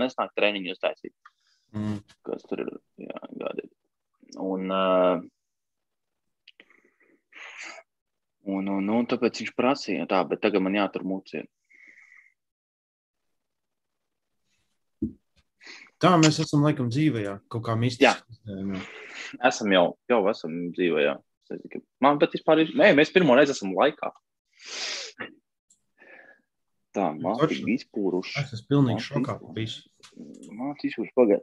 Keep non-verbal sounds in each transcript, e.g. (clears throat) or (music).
nesnāk treniņu uztaisīt. Mm. Kas tur ir? Jā, gadi. Un, un, un, un tāpēc viņš prasīja, tā, bet tagad man jātur muciet. Tā mēs esam laikam dzīvajā, kaut kā mistiski. Jā. Esam jau, jau esam dzīvajā. Man pat vispār ir, nē, mēs pirmo reizi esam laikā. Tā, mākslīgi izpūruši. Es esmu pilnīgi šokā. Mākslīgi izpūruši pagad.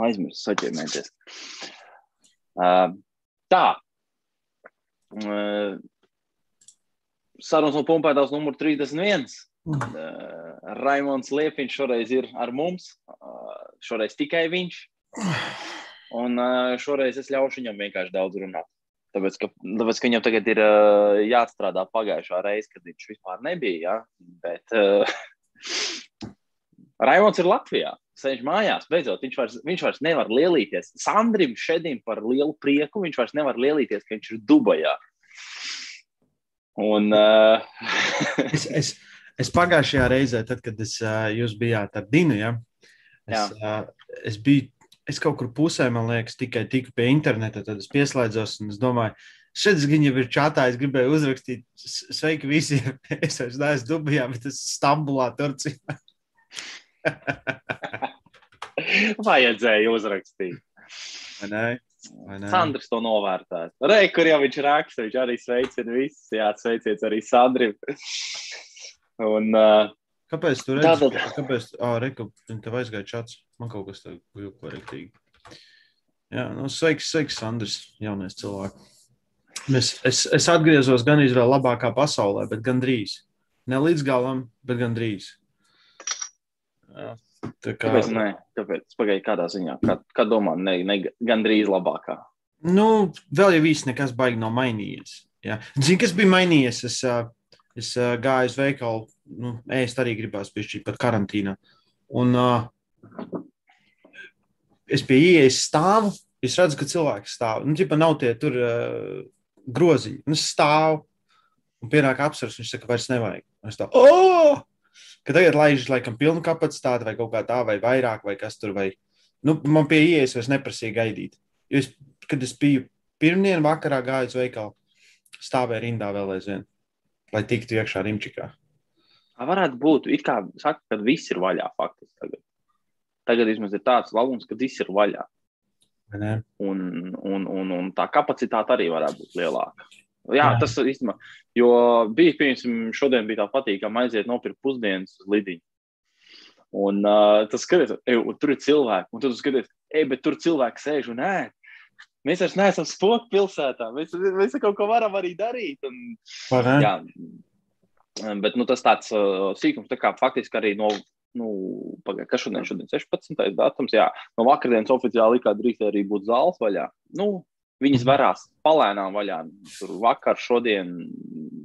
Aizmirst saķēmēties. Uh, tā. Uh, sarunas no pumpētājs numur 31. Uh, Raimons Liepiņš šoreiz ir ar mums. Uh, šoreiz tikai viņš. Un uh, šoreiz es ļaušu viņam vienkārši daudz runāt. Tāpēc, ka, tāpēc, ka viņam tagad ir uh, jāstrādā pagājušā reize, kad viņš vispār nebija. Ja? Bet uh, Raimons ir Latvijā. Sēž mājās, beidzot, viņš vairs, viņš vairs nevar lielīties. Sandrim šedim par lielu prieku, viņš vairs nevar lielīties, ka viņš ir Dubajā. Un, uh... (laughs) es, es, es pagājušajā reizē, tad, kad es, uh, jūs bijāt ar Dinu, ja? es, uh, es biju es kaut kur pusē, man liekas, tikai tiku pie interneta, tad es pieslēdzos un es domāju, šeit gan jau ir čatā, es gribēju uzrakstīt, sveiki visiem, (laughs) es vairs neesmu Dubajā, bet es Stambulā, Turcijā. (laughs) Vajadzēja uzrakstīt. Vai ne? Sandrs to novērtēs. Rei, kur jau viņš raksta, viņš arī sveicina visus. Jā, sveiciet arī Sandrim. (laughs) Un, uh, Kāpēc tu redzi? Tātad... Kāpēc? Ah, reku, tev aizgāja čats. Man kaut kas tāds bija korektīgi. Jā, nu, sveiks, sveiks, Sandrs, jaunais cilvēks. Es, es, es atgriezos gan izvēlē labākā pasaulē, bet gandrīz. Ne līdz galam, bet gandrīz. Jā, tā kā... Kāpēc? Nē, kāpēc? Pagaidi, kādā ziņā? Kā, kā domā, ne, ne gandrīz labākā? Nu, vēl jau īsti nekas baigi nav mainījies. Jā. Zini, kas bija mainījies? Es, es gāju uz veikalu nu, ēst arī gribās pišķīt pat karantīnā. Un uh, es pie ieejas stāvu, es redzu, ka cilvēks stāv. Nu, ģipa nav tie tur uh, groziņi. Un es stāvu, un pienāk apsvers, viņš saka, vairs nevajag. Un es tā, oh! Ka tagad laiž laikam pilnu kapacitāti vai kaut kā tā, vai vairāk, vai kas tur, vai, nu, man pie ieejas vairs neprasīja gaidīt. Jo es, kad es biju pirmdien vakarā gāju uz veikalu, stāvēju rindā vēl aizvien, lai tiktu iekšā rimčikā. Varētu būt, it kā saka, ka viss ir vaļā faktiski tagad. Tagad vismaz ir tāds labums, ka viss ir vaļā. Un, un, un, un tā kapacitāte arī varētu būt lielāka. Jā, Jā. tas ir īstenībā. Jo bija, piemēram, šodien bija tā patīkami aiziet nopirkt pusdienas uz lidiņu. Un uh, tas skaties, ej, tur ir cilvēki, un tad skaties, ej, bet tur cilvēki sēž un ēd. Mēs vairs neesam spoku pilsētā. Mēs, mēs kaut ko varam arī darīt. Un, jā, Bet nu, tas tāds uh, sīkums, tā kā faktiski arī no, nu, pagaid, kas šodien, šodien 16. datums, jā, no vakardienas oficiāli kā drīkst arī būt zāles vaļā. Nu, viņas varās palēnām vaļā. Tur vakar, šodien,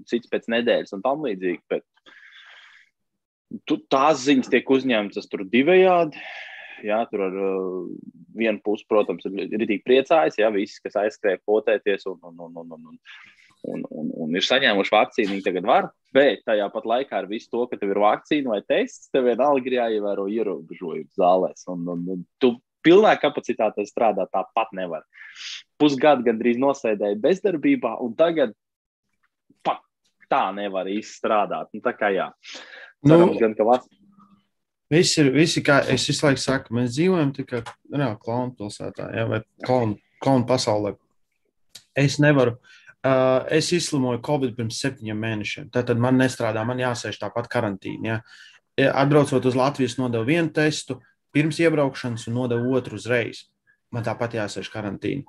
cits pēc nedēļas un tam līdzīgi. Bet tu, tās ziņas tiek uzņemtas tur divējādi. Jā, tur ar uh, vienu pusi, protams, ir, tik priecājis, ja visi, kas aizskrēja potēties un, un, un, un, un, un, un, un ir saņēmuši vakcīnu, viņi tagad var. Bet tajā pat laikā ar visu to, ka tev ir vakcīna vai tests, tev vienalga ir jāievēro ierobežojumi zālēs. Un, un, un tu pilnā kapacitātē strādāt tāpat nevar. Pusgadu gandrīz nosēdēji bezdarbībā, un tagad pat tā nevar izstrādāt. Nu, tā kā jā. Cerams, nu, gan, ka vas... Visi ir, visi, kā es visu laiku saku, mēs dzīvojam tikai nu, klaunu pilsētā, ja, vai klaunu pasaulē. Es nevaru, uh, es izslimoju Covid pirms septiņiem mēnešiem. Tad man nestrādā, man jāsēž tāpat karantīnā. Ja? Atbraucot uz Latvijas, nodevu vienu testu pirms iebraukšanas un nodevu otru uzreiz. Man tāpat jāsēž karantīnā.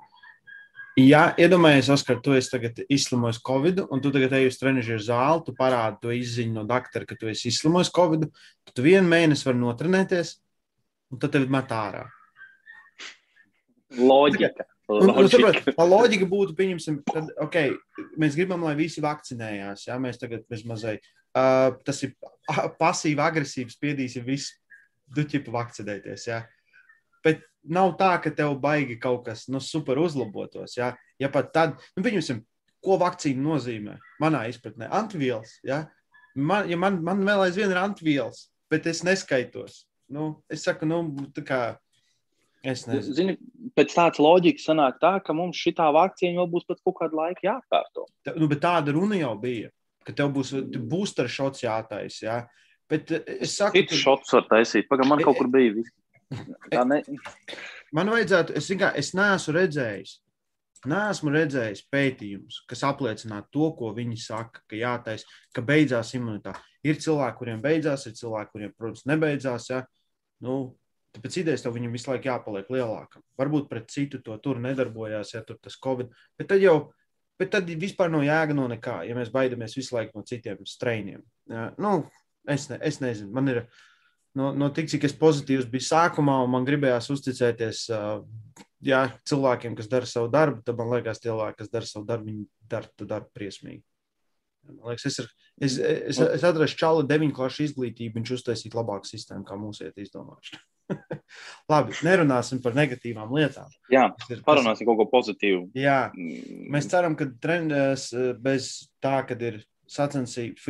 Ja iedomājies, Oskar, tu esi tagad izslimojis Covid, un tu tagad ej uz trenižera zāli, tu parādi to izziņu no doktora, ka tu esi izslimojis Covid, tad tu vienu mēnesi vari notrenēties, un tad tevi met ārā. Loģika. (laughs) Un, un, saprot, loģika būtu, pieņemsim, tad, okay, mēs gribam, lai visi vakcinējās. Jā, mēs tagad bezmazliet. Uh, tas ir pasīvi, agresīvi spiedīsim visu duķipu vakcinēties. Jā. Bet nav tā, ka tev baigi kaut kas nu, super uzlabotos. Jā. Ja pat tad, nu, pieņemsim, ko vakcīna nozīmē manā izpratnē? Antivielas. Jā. Man, ja man, man vēl aizvien ir antivielas, bet es neskaitos. nu, es saku, nu, tā kā. Es nezinu. Zini, pēc tādas loģikas sanāk tā, ka mums šī vakcīna vēl būs pēc kaut kāda laika jāatkārto. Tā, nu, bet tāda runa jau bija, ka tev būs booster šots jātaisa. Jā. Bet es saku, ka... šots var taisīt. Pagaidām, man kaut kur bija. Tā (laughs) ne... Man vajadzētu, es, kā, es neesmu redzējis Nē, redzējis pētījumus, kas apliecinātu to, ko viņi saka, ka jātaisa, ka beidzās imunitāte. Ir cilvēki, kuriem beidzās, ir cilvēki, kuriem, protams, nebeidzās. Ja? Nu, tāpēc idejas tev viņam visu laiku jāpaliek lielākam. Varbūt pret citu to tur nedarbojās, ja tur tas covid. Bet tad jau bet tad vispār nav jēga no nekā, ja mēs baidamies visu laiku no citiem strainiem. Ja? Nu, es, ne, es nezinu, man ir no, no tik, cik es pozitīvs biju sākumā, un man gribējās uzticēties jā, cilvēkiem, kas dara savu darbu, tad man liekas, cilvēki, kas dara savu darbu, viņi dara to darbu briesmīgi. Man liekas, es, es, es, es atrastu čālu deviņu klašu izglītību, viņš uztaisītu labāku sistēmu, kā mums iet izdomāšana. (laughs) Labi, nerunāsim par negatīvām lietām. Jā, ir, parunāsim kaut ko pozitīvu. Jā, mm. mēs ceram, ka treneris bez tā, kad ir sacensības,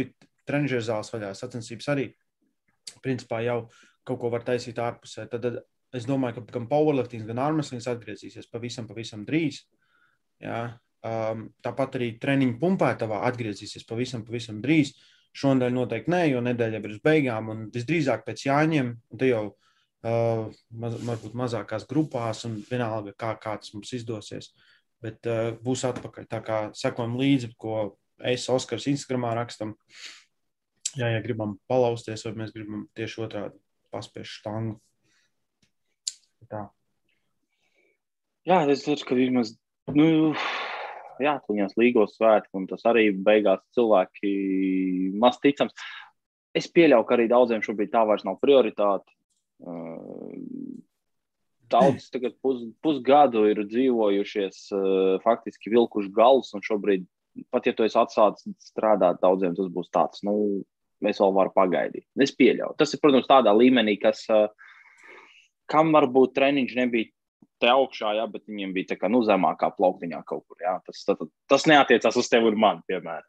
trenižera zāles vaļā, sacensības arī, principā jau kaut ko var taisīt ārpusē. Tad, tad es domāju, ka gan powerlifting, gan armslings atgriezīsies pavisam, pavisam drīz. Jā. Um, tāpat arī treniņu pumpētavā atgriezīsies pavisam, pavisam drīz. Šonadēļ noteikti nē, jo nedēļa ir uz beigām, un visdrīzāk pēc jāņem, un te jau uh, maz, varbūt mazākās grupās, un vienalga, kā, kā tas mums izdosies. Bet uh, būs atpakaļ. Tā kā sekojam līdzi, ko es, Oskars, Instagramā rakstam. Jā, ja gribam palausties, vai mēs gribam tieši otrādi paspiešu štangu. Tā. Jā, es domāju, ka vismaz nu, jā, tuņās līgos svētki, un tas arī beigās cilvēki maz ticams. Es pieļauju, ka arī daudziem šobrīd tā vairs nav prioritāte. Daudz (clears throat) tagad pus, pusgadu ir dzīvojušies, faktiski vilkuši galus, un šobrīd, pat ja tu esi atsācis strādāt, daudziem tas būs tāds, nu, mēs vēl varam pagaidīt. Es pieļauju. Tas ir, protams, tādā līmenī, kas kam varbūt treniņš nebija te augšā, jā, bet viņiem bija tā kā nu, zemākā plauktiņā kaut kur. Jā. Tas, tas, tas neatiecās uz tevi un mani, piemēram.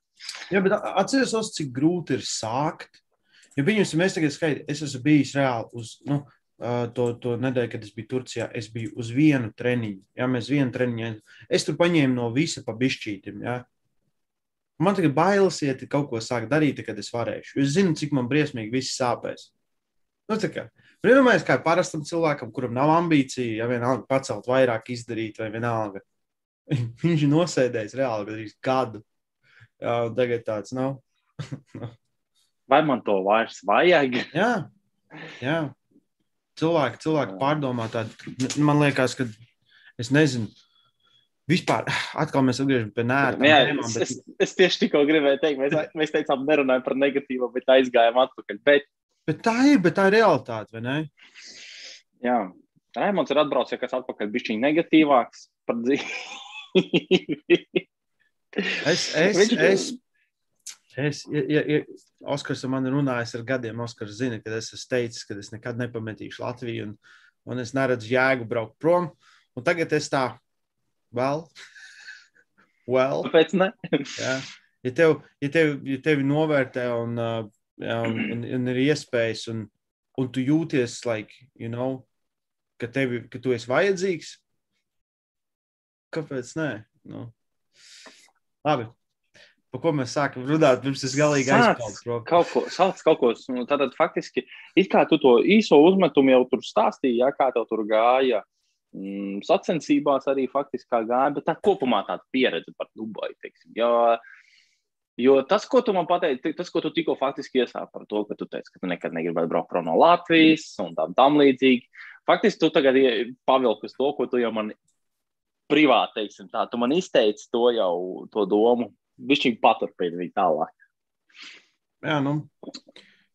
Jā, bet atcerieties, cik grūti ir sākt. Ja viņus, mēs tagad skaidrs, es esmu bijis reāli uz nu, to, to nedēļu, kad es biju Turcijā, es biju uz vienu treniņu. Jā, mēs vienu treniņu, es tur paņēmu no visa pa bišķītim. Jā. Man tagad bailes iet kaut ko sākt darīt, kad es varēšu. Es zinu, cik man briesmīgi viss sāpēs. Nu, kā, Vienmēr kā parastam cilvēkam, kuram nav ambīcija, ja vienalga pacelt vairāk, izdarīt, vai vienalga. (laughs) Viņš ir nosēdējis reāli gandrīz gadu. Jā, tagad tāds nav. (laughs) vai man to vairs vajag? (laughs) jā, jā. Cilvēki, cilvēki pārdomā tādu. Man liekas, ka es nezinu. Vispār, atkal mēs atgriežamies pie nērta. Jā, tēmām, bet... es, es tieši tikko gribēju teikt, mēs, mēs teicām, nerunājam par negatīvo, bet aizgājām atpakaļ. Bet Bet tā ir, bet tā ir realitāte, vai ne? Jā, Raimons ir atbraucis, ja kas atpakaļ bišķiņ negatīvāks par dzīvi. es, es, es, es, ja, ja, Oskars man runājis ar gadiem, Oskars zina, ka es esmu teicis, ka es nekad nepametīšu Latviju un, un es neredzu jēgu braukt prom. Un tagad es tā, vēl, well, Kāpēc ne? jā, ja, tev, ja, tev, ja tevi novērtē un uh, ja, un, un, un ir iespējas, un, un tu jūties, like, you know, ka, tevi, ka tu esi vajadzīgs. Kāpēc nē? Nu. Labi. Par ko mēs sākam runāt, pirms tas galīgi aizpildās? Kaut ko, sāc kaut ko. Nu, tātad faktiski, it kā tu to īso uzmetumu jau tur stāstīji, ja, kā tev tur gāja. Mm, sacensībās arī faktiski gāja, bet tā kopumā tāda pieredze par Dubaju. Teiksim, jo, Jo tas, ko tu man pateici, tas, ko tu tikko faktiski iesāki par to, ka tu teici, ka tu nekad negribētu braukt no Latvijas un tam, tam līdzīgi. Faktiski tu tagad pavilki uz to, ko tu jau man privāti teiksim tā. Tu man izteici to jau, to domu. Viņš viņa paturpina viņu tālāk. Jā, nu.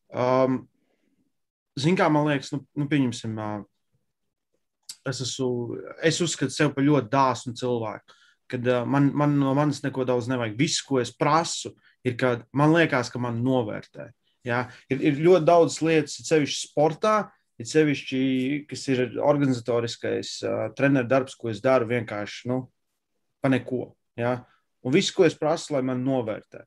Um, Ziniet, kā man liekas, nu, nu pieņemsim, uh, es, esmu, es uzskatu sevi par ļoti dāsnu cilvēku kad man, man no manis neko daudz nevajag. Viss, ko es prasu, ir, ka man liekas, ka man novērtē. Ja? Ir, ir ļoti daudz lietas, sevišķi sportā, ir sevišķi, kas ir organizatoriskais uh, treneru darbs, ko es daru vienkārši nu, pa neko. Ja? Un viss, ko es prasu, lai man novērtē.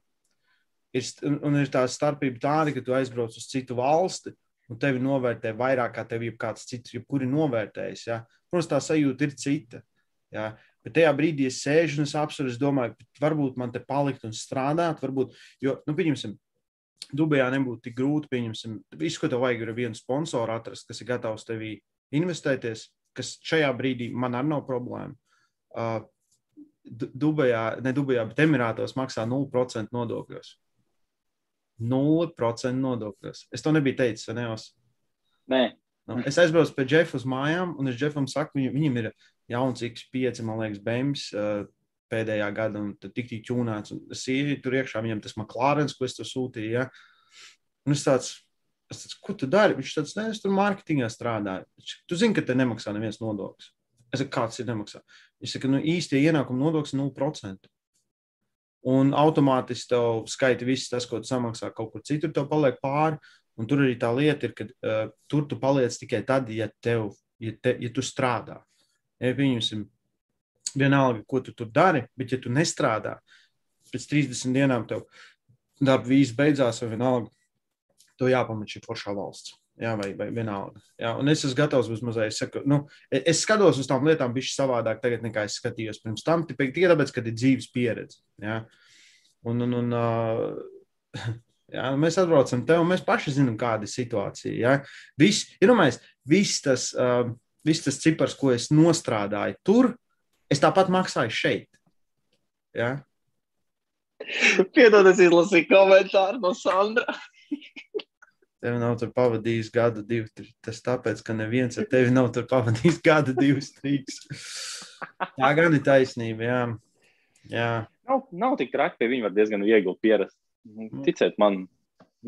Ir, un ir tā starpība tāda, ka tu aizbrauc uz citu valsti, un tevi novērtē vairāk kā tevi kāds cits, jebkuri novērtējis. Ja? Protams, tā sajūta ir cita. Ja? Bet tajā brīdī es sēžu un es apsveru, es domāju, varbūt man te palikt un strādāt, varbūt, jo, nu, pieņemsim, Dubajā nebūtu tik grūti, pieņemsim, visu, ko tev vajag, ir vienu sponsoru atrast, kas ir gatavs tevī investēties, kas šajā brīdī man arī nav problēma. Uh, Dubajā, ne Dubajā, bet Emirātos maksā 0% nodokļos. 0% nodokļos. Es to nebiju teicis, vai ne? Nē. Nu, es aizbraucu pie Jeffa uz mājām, un es Jeffam saku, viņam, viņam ir jauns X5, man liekas, BMS uh, pēdējā gada, un tik tik ķūnāts. Es ieju tur iekšā, viņam tas McLārens, ko es tur sūtīju. Ja? Un es tāds, es tāds, ko tu dari? Viņš tāds, nē, es tur mārketingā strādāju. Tu zini, ka te nemaksā neviens nodoklis. Es saku, kāds ir nemaksā? Viņš saka, nu īstie ienākuma nodoklis ir 0% un automātiski tev skaita viss tas, ko tu samaksā kaut kur citur, tev paliek pāri. Un tur arī tā lieta ir, ka uh, tur tu paliec tikai tad, ja, tev, ja, te, ja tu strādā. Ja pieņemsim, vienalga, ko tu tur dari, bet ja tu nestrādā, pēc 30 dienām tev darba vīzes beidzās, vai vienalga, to jāpamat šī foršā valsts. Jā, vai, vai vienalga. Jā, un es esmu gatavs vismaz, es, saku, nu, es skatos uz tām lietām bišķi savādāk tagad, nekā es skatījos pirms tam, tikai tāpēc, ka ir dzīves pieredze. Jā. Un, un, un, uh, (laughs) jā, mēs atbraucam te, un mēs paši zinām, kāda ir situācija. Jā. Viss, ir domājis, viss tas, uh, viss tas cipars, ko es nostrādāju tur, es tāpat maksāju šeit. Jā. Piedod, es izlasīju komentāru no Sandra. Tev nav tur pavadījis gadu, divu. Tas tāpēc, ka neviens ar tevi nav tur pavadījis gadu, divus, trīs. Tā gan ir taisnība. Jā. Jā. Nav, nav tik traki, ka viņi var diezgan viegli pierast. Mm. Ticiet man,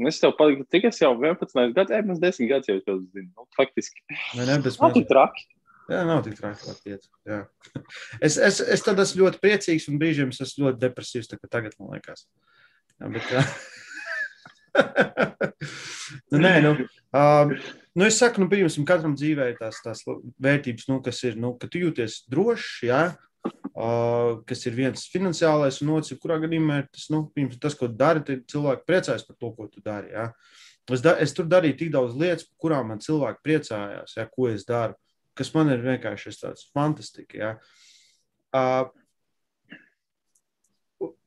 es tev paliku, cik es jau 11 gadus, ej, mums 10 gadus jau to zinu. Nu, faktiski. Ne, ne, tas nav tik traki. Jā, nav tik traki. Piec, jā. es, es, es tad esmu ļoti priecīgs un brīžiem es esmu ļoti depresīvs, tā kā tagad man liekas. Jā, bet, jā. Nu, nē, nu, uh, (laughs) nu, es saku, nu, pieņemsim, katram dzīvē ir tās, tās vērtības, nu, kas ir, nu, ka tu jūties drošs, jā, uh, kas ir viens finansiālais, un otrs, kurā gadījumā ir tas, nu, pirms, tas, ko dari, tad cilvēki priecājas par to, ko tu dari. Jā. Es, da, es tur darīju tik daudz lietas, par kurām man cilvēki priecājās, jā, ko es daru, kas man ir vienkārši tāds fantastisks. Uh,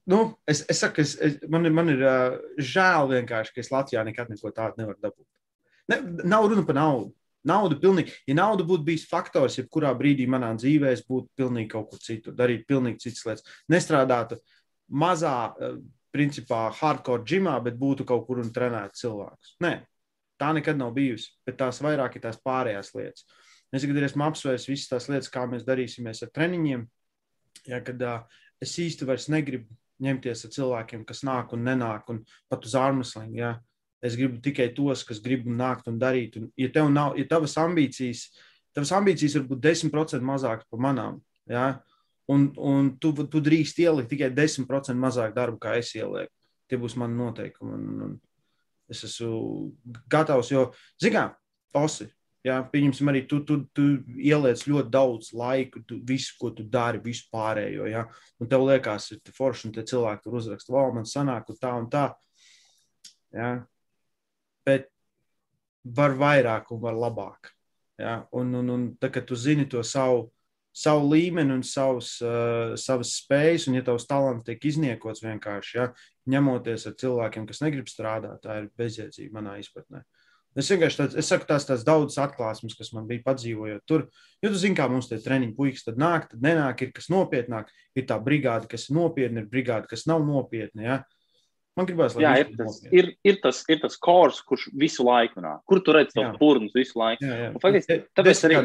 nu, es, es saku, es, es, man, man ir uh, žēl vienkārši, ka es Latvijā nekad neko tādu nevaru dabūt. Ne, nav runa par naudu. Nauda pilnīgi, ja nauda būtu bijis faktors, jebkurā brīdī manā dzīvē, es būtu pilnīgi kaut kur citur, darīt pilnīgi citas lietas. Nestrādātu mazā, principā, hardcore džimā, bet būtu kaut kur un trenētu cilvēkus. Nē, tā nekad nav bijusi, bet tās vairāk ir tās pārējās lietas. Es tagad esmu apsvērs visas tās lietas, kā mēs darīsimies ar treniņiem. Ja, kad uh, es īsti vairs negribu ņemties ar cilvēkiem, kas nāk un nenāk, un pat uz ārmesliem. Ja? Es gribu tikai tos, kas grib nākt un darīt. Un, ja tev nav, ja tavas ambīcijas, tavas ambīcijas var būt 10% mazākas par manām, ja? un, un tu, tu drīkst ielikt tikai 10% mazāk darbu, kā es ielieku. Tie būs mani noteikumi. Un, un es esmu gatavs, jo, zinām, Osi, Jā, pieņemsim, arī tu, tu, tu ieliec ļoti daudz laika, tu, visu, ko tu dari, visu pārējo. Ja? Un tev liekas, ir forši, un te cilvēki tur uzraksta, wow, man sanāk, un tā un tā. Ja? Bet var vairāk un var labāk. Ja? Un, un, un tā, kad tu zini to savu, savu līmeni un savus, uh, savas spējas, un ja tavs talants tiek izniekots vienkārši, ja? ņemoties ar cilvēkiem, kas negrib strādāt, tā ir bezjēdzīga manā izpratnē. Uh, Es vienkārši tāds, es saku, tās, tās daudzas atklāsmes, kas man bija padzīvojot tur. Jo tu zini, kā mums tie treniņi puikas tad nāk, tad nenāk, ir kas nopietnāk. Ir tā brigāde, kas ir nopietna, ir brigāde, kas nav nopietna. Ja? Man gribās, lai jā, ir tas, ir, ir, tas, ir tas kors, kurš visu laiku nāk. Kur tu redzi tos purnus visu laiku? Jā, jā. Un, faktiski, tāpēc arī.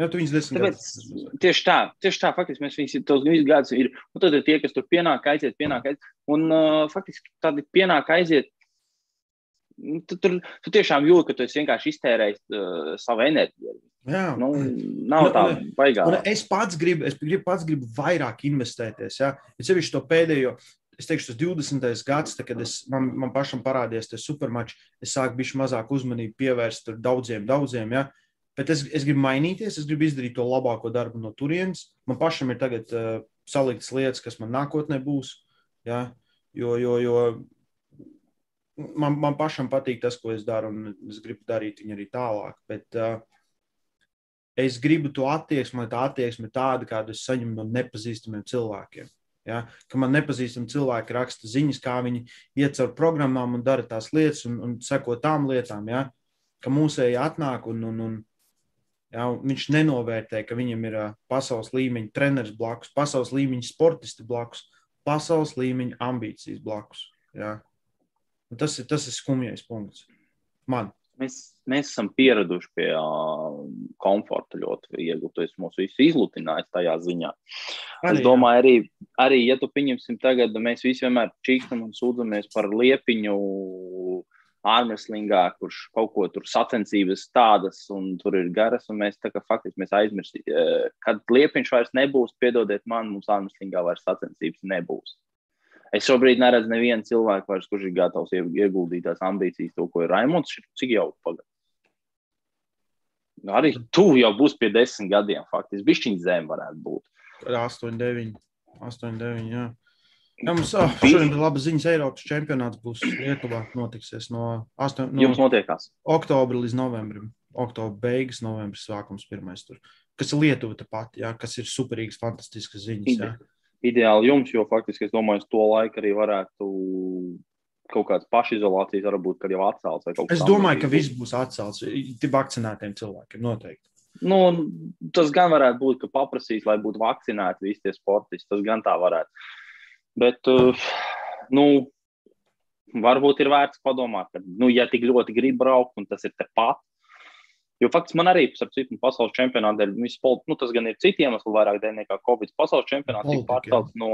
Jā, tu viņus desmit Tāpēc, gadus. Tieši tā, tieši tā, faktiski mēs viņus tos visus gadus ir. Un tad ir tie, kas tur pienāk, aiziet, pienāk, aiziet. Un uh, faktiski tādi pienāk, aiziet Nu, tu, tur, tu tiešām jūti, ka tu vienkārši iztērēji uh, savu enerģiju. Jā, nu, nav tā baigā. Es pats gribu, es gribu, pats gribu vairāk investēties. Ja? Es sevišķi to pēdējo, es teikšu, tas 20. gads, tā, kad es, man, man pašam parādījās tas supermačs, es sāku bišķi mazāk uzmanību pievērst daudziem, daudziem. Ja? Bet es, es gribu mainīties, es gribu izdarīt to labāko darbu no turienes. Man pašam ir tagad uh, saliktas lietas, kas man nākotnē būs. Ja? Jo, jo, jo man, man pašam patīk tas, ko es daru, un es gribu darīt viņu arī tālāk. Bet uh, es gribu to attieksmi, lai tā attieksme ir tāda, kādu es saņemu no nepazīstamiem cilvēkiem. Ja? Ka man nepazīstami cilvēki raksta ziņas, kā viņi iet caur programmām un dara tās lietas un, un seko tām lietām. Ja? Ka mūsēji atnāk un, un, un ja? viņš nenovērtē, ka viņam ir pasaules līmeņa treneris blakus, pasaules līmeņa sportisti blakus, pasaules līmeņa ambīcijas blakus. Ja? Tas ir tas ir skumjais punkts man. Mēs, mēs esam pieraduši pie uh, komforta ļoti viegli. Tu esi mūs visus izlutinājis tajā ziņā. Arī, es domāju, arī, arī, ja tu pieņemsim tagad, mēs visi vienmēr čīkstam un sūdzamies par liepiņu ārmeslingā, kurš kaut ko tur sacensības tādas un tur ir garas, un mēs tā kā faktiski aizmirsīsim, kad liepiņš vairs nebūs, piedodiet man, mums ārmeslingā vairs sacensības nebūs. Es šobrīd neredzu nevienu cilvēku, vairs, kurš ir gatavs ieguldīt tās ambīcijas, to, ko ir Raimons. Cik jau pagaidā? Arī tu jau būsi pie desmit gadiem, faktiski. Bišķiņa zem varētu būt. 8, 9, 8, 9. Jā. Jā, mums oh, šodien ir laba ziņas. Eiropas čempionāts būs Lietuvā. Notiksies no, 8, no Jums notiekās. oktobra līdz novembrim. Oktobra beigas, novembris sākums pirmais tur. Kas ir Lietuva tepat, jā, kas ir superīgs, fantastisks ziņas. Jā ideāli jums, jo faktiski es domāju, to laiku arī varētu kaut kādas pašizolācijas, varbūt, kad jau atcelts. Es domāju, ka viss būs atcelts tiem vakcinētiem cilvēkiem noteikti. Nu, tas gan varētu būt, ka paprasīs, lai būtu vakcinēti visi tie sportisti. Tas gan tā varētu. Bet, uh, nu, varbūt ir vērts padomāt, ka, nu, ja tik ļoti grib braukt, un tas ir tepat, Jo faktiski man arī, starp citu, pasaules čempionātā dēļ, nu, tas gan ir citiem iemesliem, vairāk dēļ nekā Covid. Pasaules čempionāts tika pārcelts no,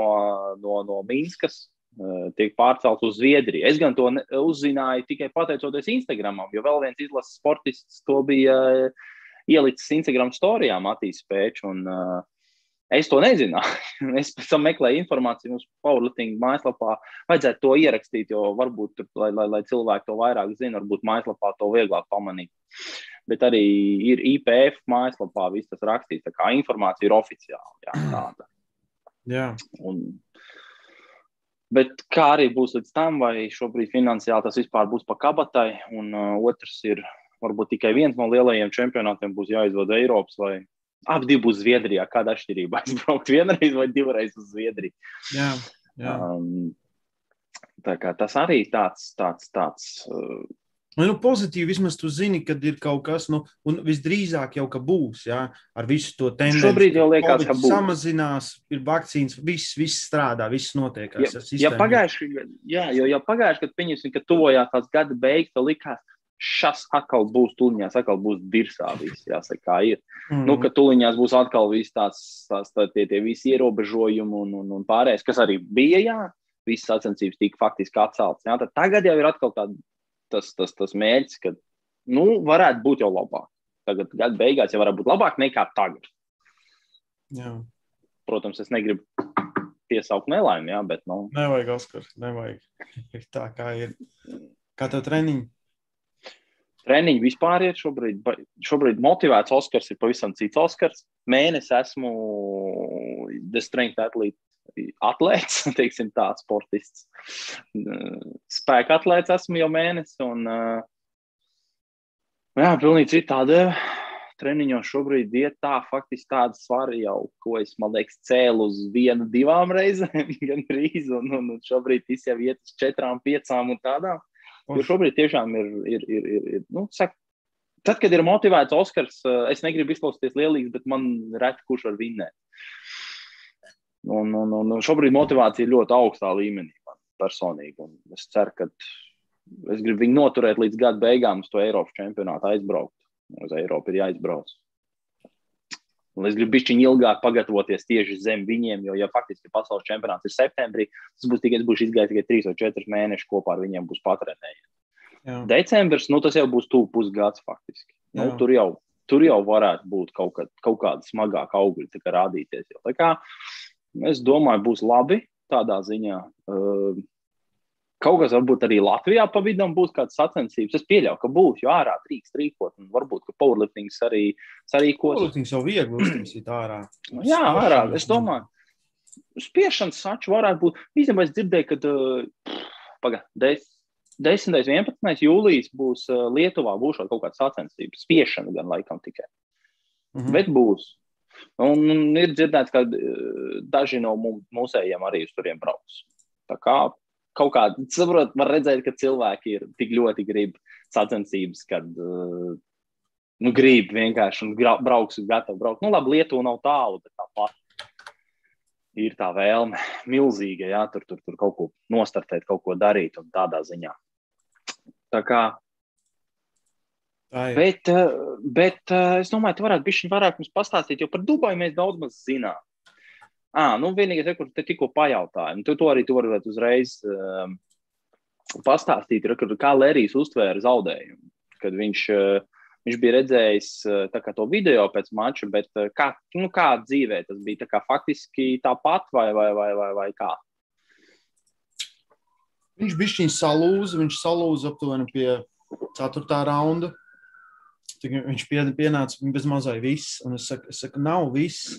no, no Mīnskas, uh, tiek pārcelts uz Zviedriju. Es gan to uzzināju tikai pateicoties Instagramam, jo vēl viens izlases sportists to bija uh, ielicis Instagram storijā Matīs Pēčs. Uh, Es to nezināju. (laughs) es pēc tam meklēju informāciju mūsu powerlifting mājaslapā. Vajadzētu to ierakstīt, jo varbūt, lai, lai, lai cilvēki to vairāk zina, varbūt mājaslapā to vieglāk pamanīt. Bet arī ir IPF mājaslapā viss tas rakstīts. Tā kā informācija ir oficiāla. Jā, tāda. Jā. Un, bet kā arī būs līdz tam, vai šobrīd finansiāli tas vispār būs pa kabatai, un uh, otrs ir varbūt tikai viens no lielajiem čempionātiem būs jāizvada Eiropas vai Abi būs Zviedrijā. Kāda atšķirība? (laughs) Aizbraukt vienreiz vai divreiz uz Zviedriju. Jā, jā. Um, tas arī tāds, tāds, tāds uh, Nu, pozitīvi vismaz tu zini, kad ir kaut kas, nu, un visdrīzāk jau ka būs, jā, ar visu to tendenci. Šobrīd jau liekas, ka būs. Samazinās, ir vakcīnas, viss, viss strādā, viss notiek. Ja, ja pagājuši, jā, jo, ja pagājuši, kad pieņemsim, ka tuvojās tās gada beigas, tad likās, šas atkal būs tuliņās, atkal būs dirsā viss, jāsaka, kā ir. Mm. Nu, ka tuliņās būs atkal viss tās, tās tā, tie, tie visi ierobežojumi un, un, un pārējais, kas arī bija, jā, visas sacensības tika faktiski atceltas. Tagad jau ir atkal tā, tas, tas, tas mērķis, ka, nu, varētu būt jau labāk. Tagad gada beigās jau varētu būt labāk nekā tagad. Jā. Protams, es negribu piesaukt nelaimi, jā, bet, nu. Nevajag, Oskar, nevajag. (laughs) tā kā ir. Kā tev treniņi? treniņi vispār ir šobrīd, šobrīd motivēts Oskars, ir pavisam cits Oskars. Mēnesis esmu The Strength Athlete. Atlēts, (laughs) teiksim, tāds sportists. Spēka atlēts esmu jau mēnesi. Un, jā, pilnīgi citādi. Treniņos šobrīd ir tā, faktiski tāda svara jau, ko es, man liekas, cēlu uz vienu, divām reizēm, (laughs) gan drīz, un, un, un šobrīd tas jau iet uz četrām, piecām un tādām. Jo šobrīd tiešām ir, ir, ir, ir, ir nu, saka, tad, kad ir motivēts Oskars, es negribu izklausīties lielīgs, bet man reti kurš var vinnēt. Un, un, un šobrīd motivācija ir ļoti augstā līmenī man personīgi. Un es ceru, ka es gribu viņu noturēt līdz gada beigām uz to Eiropas čempionātu aizbraukt. Uz Eiropu ir jāizbrauc. Un es gribu bišķiņ ilgāk pagatavoties tieši zem viņiem, jo, ja faktiski pasaules čempionāts ir septembrī, tas būs tikai, būšu izgājis tikai 3 vai 4 mēneši kopā ar viņiem būs patrenējies. Decembris, nu tas jau būs tuvu pusgads faktiski. Nu, tur, jau, tur jau varētu būt kaut, kad, kaut kāda smagāka augļa rādīties. Jau. Tā kā es domāju, būs labi tādā ziņā. Uh, Kaut kas varbūt arī Latvijā pa vidam būs kāds sacensības. Es pieļauju, ka būs, jo ārā drīkst rīkot. Un varbūt, ka powerliftings arī sarīkos. Powerliftings jau viegli uztaisīt ārā. Jā, ārā. Es domāju, spiešanas saču varētu būt. Īstenībā es dzirdēju, ka pagaidām, 10. un 11. jūlijas būs Lietuvā, būs kaut kāda sacensība, spiešana gan laikam tikai. Mm -hmm. Bet būs. Un, un ir dzirdēts, ka daži no mūsējiem arī uz turiem brauks. Tā kā kaut kā, saprot, var redzēt, ka cilvēki ir tik ļoti grib sacensības, kad uh, nu, grib vienkārši un brauks un gatavi braukt. Nu, labi, Lietuva nav tālu, bet tāpat ir tā vēlme milzīga, jā, tur, tur, tur kaut ko nostartēt, kaut ko darīt un tādā ziņā. Tā kā. Tā ir. bet, bet es domāju, tu varētu bišķiņ vairāk mums pastāstīt, jo par Dubaju mēs daudz maz zinām. À, nu, vienīgais, kur te tikko pajautāju, un tu to arī tu varētu uzreiz um, pastāstīt, ir, kā Lērijs uztvēra zaudējumu, kad viņš uh, Viņš bija redzējis to video pēc mača, bet kā, nu, kā dzīvē tas bija kā, faktiski tāpat vai, vai, vai, vai, vai kā? Viņš bija šķiņš salūza, viņš salūza aptuveni pie 4. raunda. Viņš pienāca bez mazai viss, un es saku, es saku nav viss.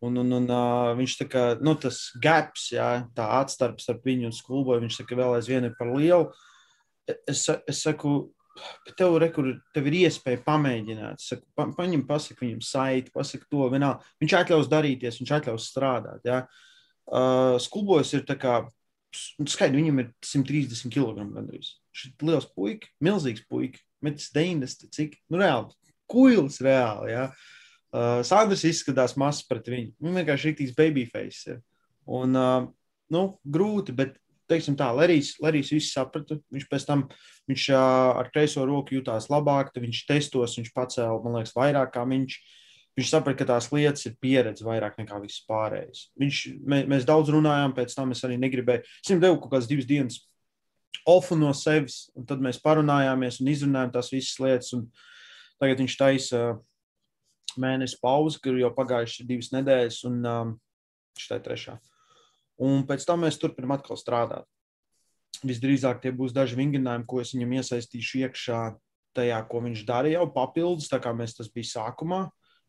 Un, un, un uh, viņš tā kā, nu, tas gaps, jā, tā atstarpe starp viņu un skulboju, viņš saka, vēl aizvien ir par lielu. Es, es saku, tev, re, kur, tev ir iespēja pamēģināt. Saku, pa, paņem, pasaki viņam saiti, pasaki to vienalga. Viņš atļaus darīties, viņš atļaus strādāt. Ja? Uh, Skubos ir tā kā, skaidrs, viņam ir 130 kg gandrīz. Šis liels puika, milzīgs puika, metis 90, cik, nu reāli, kuils reāli, ja? Uh, Sandrs izskatās mazs pret viņu. Viņš vienkārši ir rīktīgs babyface. Ja? Un, uh, nu, grūti, bet teiksim tā, Lerijs, Lerijs visu saprata. Viņš pēc tam viņš, uh, ar kreiso roku jutās labāk, tad viņš testos, viņš pacēla, man liekas, vairāk kā viņš. Viņš saprata, ka tās lietas ir pieredze vairāk nekā viss pārējais. Viņš, mē, mēs daudz runājām, pēc tam es arī negribēju. Es viņam devu kaut kādas divas dienas ofu no sevis, un tad mēs parunājāmies un izrunājām tās visas lietas. Tagad viņš taisa mēnesi pauzi, kur jau pagājušas divas nedēļas, un um, šī ir trešā. Un pēc tam mēs turpinām atkal strādāt. Visdrīzāk tie būs daži vingrinājumi, ko es viņam iesaistīšu iekšā tajā, ko viņš darīja jau papildus, tā kā mēs tas bija sākumā.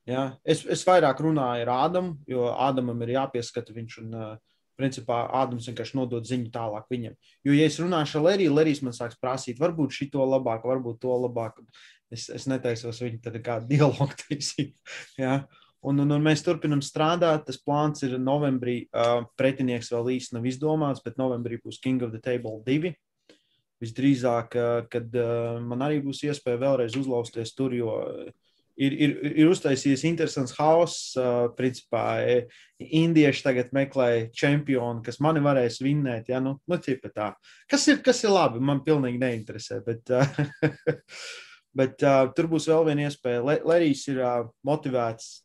Ja? Es, es vairāk runāju ar Ādamu, jo Ādamam ir jāpieskata viņš un uh, principā Ādams vienkārši nodod ziņu tālāk viņam. Jo, ja es runāšu ar Leriju, Lerijs man sāks prasīt, varbūt šito labāk, varbūt to labāk. Es, es netaisos viņu tad kādu (laughs) dialogu taisīt. Ja? Un, un, un mēs turpinām strādāt. Tas plāns ir novembrī. Uh, pretinieks vēl īsti nav izdomāts, bet novembrī būs King of the Table 2. Visdrīzāk, uh, kad uh, man arī būs iespēja vēlreiz uzlausties tur, jo ir, ir, ir uztaisījies interesants hauss. Uh, principā, indieši tagad meklē čempionu, kas mani varēs vinnēt. Ja? Nu, nu, tā. Kas, ir, kas ir labi, man pilnīgi neinteresē. Bet, uh, (laughs) bet uh, tur būs vēl viena iespēja. Lerijs ir uh, motivēts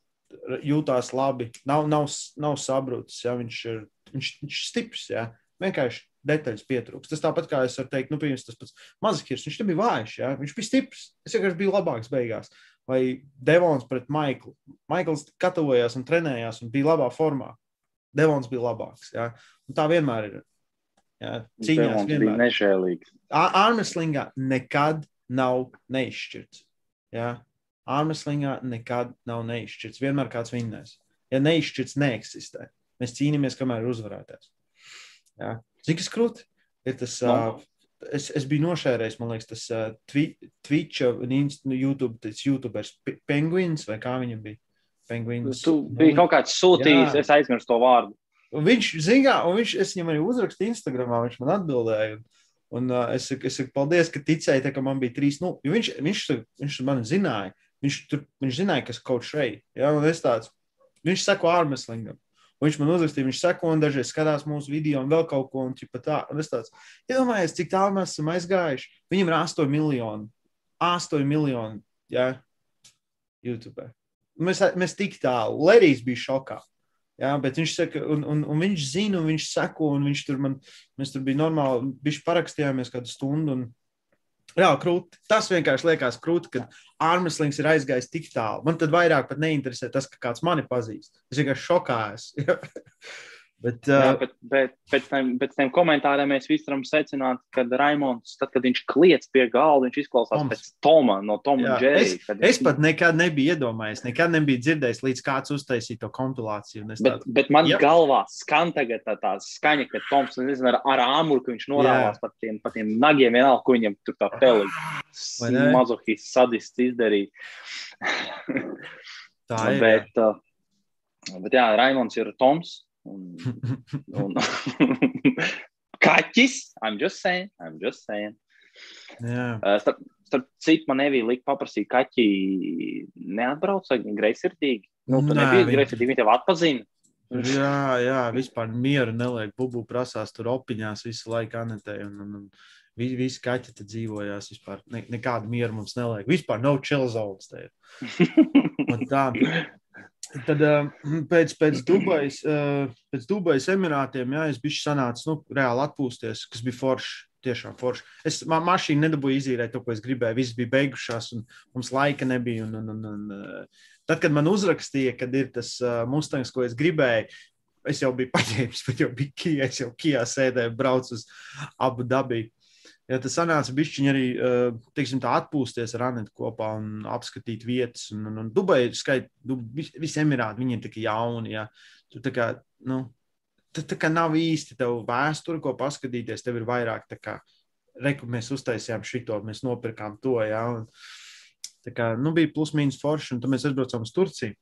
jūtās labi, nav, nav, nav sabrūcis. Ja? Viņš, ir, viņš, viņš ir stiprs. Ja? Vienkārši detaļas pietrūkst. Tas tāpat kā es varu teikt, nu, piemēram, tas pats Mazikirs. Viņš nebija vājš, ja? viņš bija stiprs. Es vienkārši biju labāks beigās. Vai Devons pret Maiklu. Maikls gatavojās un trenējās un bija labā formā. Devons bija labāks. Ja? Un tā vienmēr ir. Ja? Cīņās vienmēr. bija nežēlīgs. Armslingā nekad nav neizšķirts. Ja? ārmeslīgā nekad nav neizšķirts. Vienmēr kāds vinnēs. Ja neizšķirts, neeksistē. Mēs cīnāmies, kamēr ir uzvarētājs. Ja? Cik skrūti ir tas? No. Uh, es, es biju nošērējis, man liekas, tas uh, twi Twitch un nu, YouTube, tas YouTubers Penguins vai kā viņam bija. Penguins. Tu biji kaut kāds sūtījis, jā. es aizmirsu to vārdu. Un viņš, zina, un viņš, es viņam arī uzrakstīju Instagramā, viņš man atbildēja. Un, un uh, es saku, es saku, paldies, ka ticēji, tā, ka man bija trīs. Nu, viņš, viņš, viņš, man zināja, Viņš, tur, viņš zināja, kas kaut šeit. Ja? Tāds, viņš seko ārmeslingam. Un viņš man uzrakstīja, viņš seko un dažreiz skatās mūsu video un vēl kaut ko. Un, tā, un es tāds, iedomājieties, cik tālu mēs esam aizgājuši. Viņam ir 8 miljoni. 8 miljoni. Ja? YouTube. Mēs, mēs tik tālu. Lerijs bija šokā. Jā, bet viņš saka, un, un, un viņš zina, un viņš seko, un viņš tur man, mēs tur bija normāli, viņš parakstījāmies kādu stundu, un Jā, krūti. Tas vienkārši liekas krūti, kad ārmeslings ir aizgājis tik tālu. Man tad vairāk pat neinteresē tas, ka kāds mani pazīst. Es vienkārši šokājos. (laughs) Bet, uh, Jā, bet, bet pēc, tam, pēc tiem komentāriem mēs visi varam secināt, ka Raimons, tad, kad viņš kliedz pie galda, viņš izklausās Toms. pēc Toma no Toma un Džerija. Es, es pat nekad nebiju iedomājies, nekad nebiju dzirdējis, līdz kāds uztaisīja to kompilāciju. Bet, tādu... bet man jā. galvā skan tagad tā, tā skaņa, ka Toms nezinu, ar, ar āmuru, ka viņš norāvās par tiem, par tiem nagiem, vienalga, ko viņam tur tā peli (laughs) mazohists sadists izdarīja. tā (laughs) ir. bet, jā. Uh, bet jā, Raimons ir Toms. Un, (laughs) un (laughs) kaķis, I'm just saying, I'm just saying. Yeah. Uh, starp, starp citu, man nebija likt paprasīt, kaķi neatbrauc greizsirdīgi. Nu, tu Nē, nebija viņi... greizsirdīgi, viņi tev atpazina. Jā, jā, vispār mieru neliek. Bubu prasās tur opiņās visu laiku anetē. Un, un, un visi, visi kaķi te dzīvojās. Vispār ne, nekādu mieru mums neliek. Vispār nav no chill zones. (laughs) tā. Tad uh, pēc, pēc, Dubajas, uh, pēc Dubajas Emirātiem, jā, es biju sanācis, nu, reāli atpūsties, kas bija forši. Tiešām forši. Es ma mašīnu nedabūju izīrēt to, ko es gribēju. Viss bija beigušās, un mums laika nebija. Un, un, un, un, uh, tad, kad man uzrakstīja, kad ir tas uh, Mustangs, ko es gribēju, es jau biju paņēmis, bet jau bija Kijā. Es jau Kijā sēdēju, braucu uz Abu Dabiju. Ja tas sanāca bišķiņi arī, teiksim, tā atpūsties ar Anetu kopā un apskatīt vietas. Un, un, un Dubai ir skait, du, visi emirāti, viņi ir tik jauni, ja. Tu tā kā, nu, tā, tā kā nav īsti tev vēsture, ko paskatīties, tev ir vairāk tā kā, reku, mēs uztaisījām šito, mēs nopirkām to, ja. Un, tā kā, nu, bija plus mīnus forši, un tad mēs aizbraucām uz Turciju.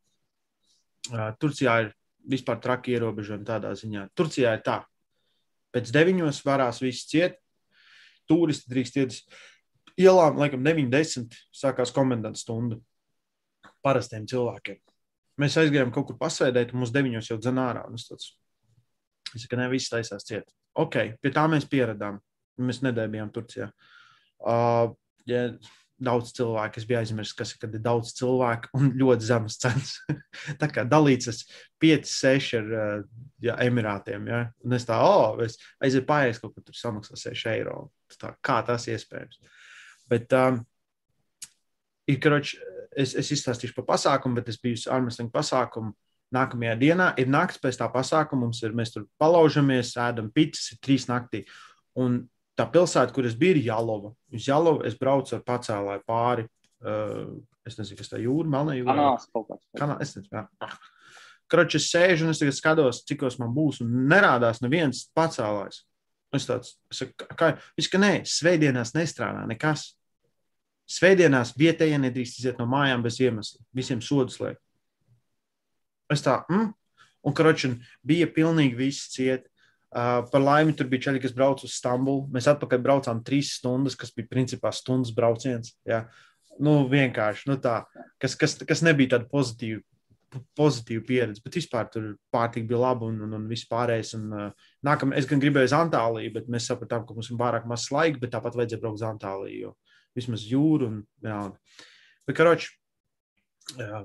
Uh, Turcijā ir vispār traki ierobežojumi tādā ziņā. Turcijā ir tā, pēc deviņos varās viss ciet, turisti drīkst iet uz ielām, laikam, 9-10 sākās komendanta stunda parastiem cilvēkiem. Mēs aizgājām kaut kur pasēdēt, un mums deviņos jau dzēna ārā. Es teicu, ka ne viss taisās ciet. Ok, pie tā mēs pieradām. Mēs nedēļām Turcijā. Uh, ja daudz cilvēku. Es biju aizmirsis, kas ir, kad ir daudz cilvēku un ļoti zemas cenas. (laughs) tā kā dalīts 5, 6 ar ja, Emirātiem. Ja? Un es tā, oh, es aizēju pārējais kaut kur tur samaksā 6 eiro. Tā, kā tas iespējams? Bet um, ir, karoč, es, es izstāstīšu par pasākumu, bet es biju Armstrong pasākumu. Nākamajā dienā ir naktis pēc tā pasākuma. Mums ir, mēs tur palaužamies, ēdam pitas, ir trīs naktī. Un tā pilsēta, kur es biju, ir Jālova. Uz Jālovu es braucu ar pacēlāju pāri. Uh, es nezinu, kas tā jūra, melnā jūra. Kanāls kaut kāds. Kanā, es nezinu, jā. Kroči, es sēžu un es tagad skatos, cikos man būs, un nerādās neviens pacēlājs. Es tāds, es saku, kā, viņš ka nē, svētdienās nestrādā nekas. Svētdienās vietējie nedrīkst iziet no mājām bez iemesla. Visiem sodus liek. Es tā, mm? un kroči, bija pilnīgi viss ciet. Uh, par laimi tur bija ceļi, kas brauca uz Stambulu. Mēs atpakaļ braucām trīs stundas, kas bija principā stundas brauciens. Ja? Nu, vienkārši nu, tā, kas, kas, kas nebija tāda pozitīva, pozitīva pieredze, bet vispār tur pārtika bija laba un, un, un viss pārējais. Un, uh, nākam, es gan gribēju uz Antāliju, bet mēs sapratām, ka mums ir pārāk maz laika, bet tāpat vajadzēja braukt uz Antāliju, vismaz jūra un vienalga. Bet, karoči, uh,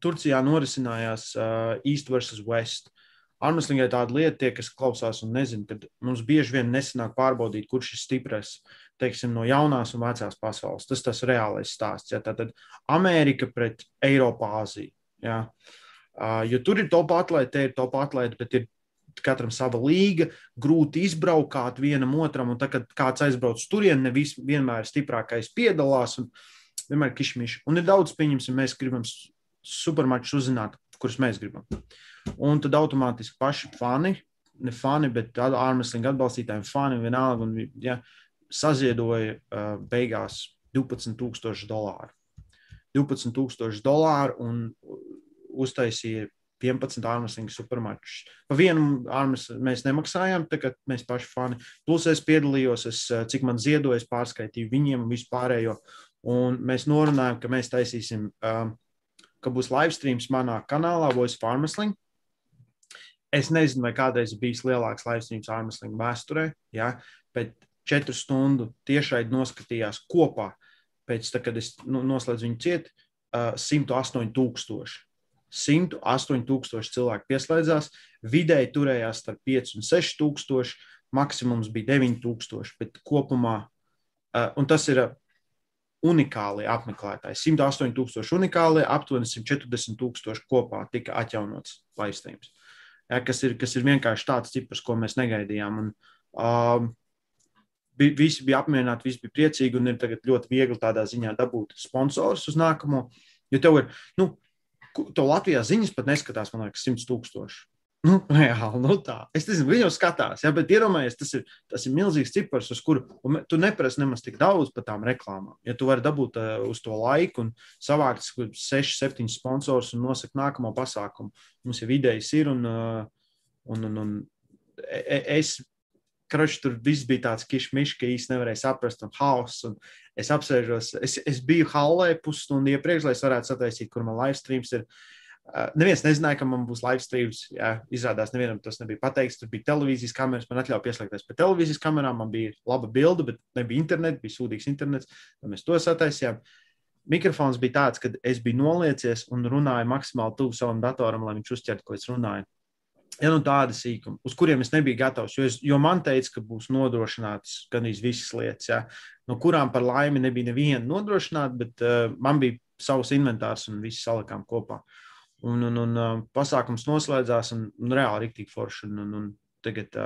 Turcijā norisinājās uh, East versus West. Uh, Armstrongai tāda lieta, tie, kas klausās un nezina, kad mums bieži vien nesanāk pārbaudīt, kurš ir stiprs teiksim, no jaunās un vecās pasaules. Tas tas reālais stāsts. Ja? Tātad Amerika pret Eiropu, Āziju. Ja? Uh, jo tur ir top atlēti, te ir top atlēti, bet ir katram sava līga, grūti izbraukāt vienam otram, un tad, kad kāds aizbrauc turien, nevis vienmēr stiprākais piedalās, un vienmēr kišmiši. Un ir daudz, pieņemsim, mēs gribam supermačus uzzināt, kurus mēs gribam. Un tad automātiski paši fani, ne fani, bet ārmeslinga atbalstītājiem, fani vienalga, un, ja, saziedoja uh, beigās 12,000 dolāru. 12,000 dolāru un uztaisīja 11 ārmeslinga supermačus. Pa vienu ārmes mēs nemaksājām, tagad mēs paši fani. Plus es piedalījos, es, cik man ziedoja, es pārskaitīju viņiem vispārējo. Un mēs norunājām, ka mēs taisīsim, um, ka būs live streams manā kanālā Voice of Armsling. Es nezinu, vai kādreiz bijis lielāks laivsnības ārmeslīņu vēsturē, ja, bet četru stundu tiešai noskatījās kopā. Pēc tam, kad es nu, noslēdzu viņu ciet, uh, 108 tūkstoši. 108 tūkstoši cilvēku pieslēdzās, vidēji turējās starp 5 un 6 tūkstoši, maksimums bija 9 tūkstoši, bet kopumā, uh, un tas ir unikāli apmeklētāji. 108 tūkstoši unikāli, aptuveni 140 tūkstoši kopā tika atjaunots laivstības. Ja, kas, ir, kas ir vienkārši tāds cipars, ko mēs negaidījām. Un, um, Visi bija apmierināti, visi bija priecīgi, un ir ļoti viegli tādā ziņā dabūt sponsorus uz nākamo. Jo tev ir, nu, to Latvijā ziņas pat neskatās, man liekas, 100 tūkstoši. Nu, (laughs) reāli, nu tā. Es nezinu, viņi jau skatās, ja, bet iedomājieties, tas ir, tas ir milzīgs cipars, uz kuru tu neprasi nemaz tik daudz par tām reklāmām. Ja tu vari dabūt uh, uz to laiku un savākt 6, 7 sponsors un nosakt nākamo pasākumu, mums jau idejas ir un, uh, un, un, un e, e, es. Kroči, tur viss bija tāds kišmišs, ka īsti nevarēja saprast, un hauss. Es apsēžos, es, es biju hallē pusstundu iepriekš, lai es varētu sataisīt, kur man live streams ir. Uh, neviens nezināja, ka man būs live streams. Jā, izrādās, nevienam tas nebija pateikts. Tur bija televīzijas kameras, man atļāva pieslēgties pie televīzijas kamerām. Man bija laba bilde, bet nebija internets, bija sūdīgs internets. Mēs to sataisījām. Mikrofons bija tāds, ka es biju noliecies un runāju maksimāli tuvu savam datoram, lai viņš uztvertu, ko es runāju. Ja nu tāda sīkuma, uz kuriem es nebiju gatavs, jo, es, jo man teica, ka būs nodrošināts gandrīz visas lietas, ja, no kurām par laimi nebija neviena nodrošināta, bet uh, man bija savs inventārs un viss salikām kopā. Uh, Un, un, un pasākums noslēdzās, un, un reāli rīktīgi forši. Un, un, un tagad,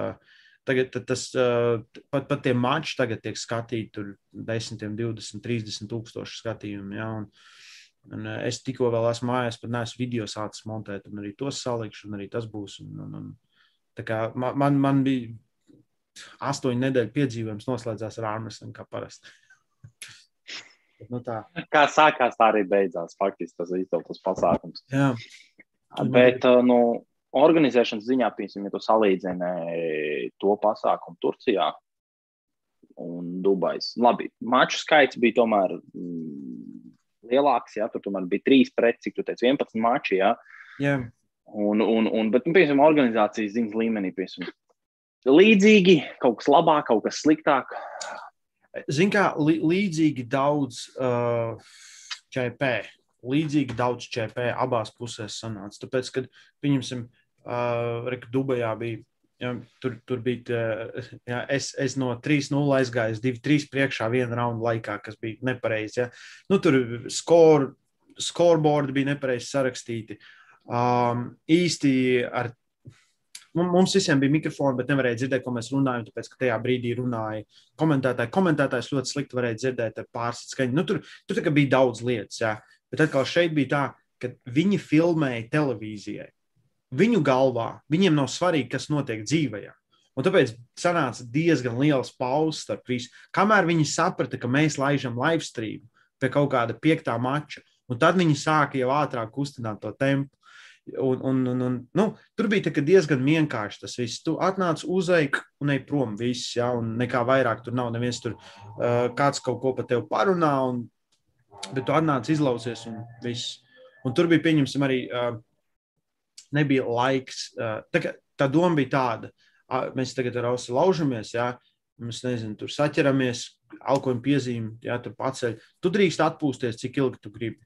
tagad tas pat, pat tie mači tagad tiek skatīti tur 10, 20, 30 tūkstoši skatījumu. Ja, un, un es tikko vēl esmu mājās, pat neesmu video sācis montēt, un arī tos salikšu, un arī tas būs. Un, un, un, kā man, man bija astoņu nedēļu piedzīvojums noslēdzās ar ārmeslim kā parasti. Nu, tā. Kā sākās, tā arī beidzās. Faktiski tas ir izdevies pasākums. Jā. Bet uh, nu, organizēšanas ziņā, piemēram, ja tu salīdzini to pasākumu Turcijā un Dubais. Labi, maču skaits bija tomēr mm, lielāks. Jā, tur tomēr bija trīs pret, cik tu teici, 11 mači. Jā. Jā. Un, un, un, bet, nu, piemēram, organizācijas ziņas līmenī, piemēram, līdzīgi, kaut kas labāk, kaut kas sliktāk. Ziniet, kā līdzīgi daudz uh, ČP, līdzīgi daudz ČP abās pusēs sanāca. Tāpēc, kad pieņemsim, uh, Reka Dubajā bija. Ja, tur, tur bija. Ja, es, es no 3-0 aizgāju, 2-3 priekšā vienā raunda laikā, kas bija nepareizi. Ja. Nu, tur skor, scoreboard bija nepareizi sarakstīti. Um, īsti ar mums visiem bija mikrofoni, bet nevarēja dzirdēt, ko mēs runājam. Tāpēc, ka tajā brīdī runāja komentētāji. Komentētājs ļoti slikti varēja dzirdēt ar pārsvaru skaņu. Nu, tur tur bija daudz lietas, jā. bet atkal šeit bija tā, ka viņi filmēja televīzijai. Viņu galvā viņiem nav svarīgi, kas notiek dzīvē. Un tāpēc sanāca diezgan liels pauzes starp visu. Kamēr viņi saprata, ka mēs laižam live stream pie kaut kāda piektā mača, un tad viņi sāka jau ātrāk kustināt to tempu. Un, un, un, un, nu, tur bija diezgan vienkārši tas viss. Tu atnāc uzveik un ej prom. Viss, ja, un nekā vairāk tur nav. Neviens tur uh, kāds kaut ko par tevi parunā, un, bet tu atnāc izlausies un viss. Un tur bija pieņemsim arī. Uh, nebija laiks. Uh, tā, tā doma bija tāda, uh, mēs tagad ar ausu laužamies, ja, mēs nezinu, tur saķeramies, alkohola piezīme, ja tur paceļ. Tu drīkst atpūsties, cik ilgi tu gribi.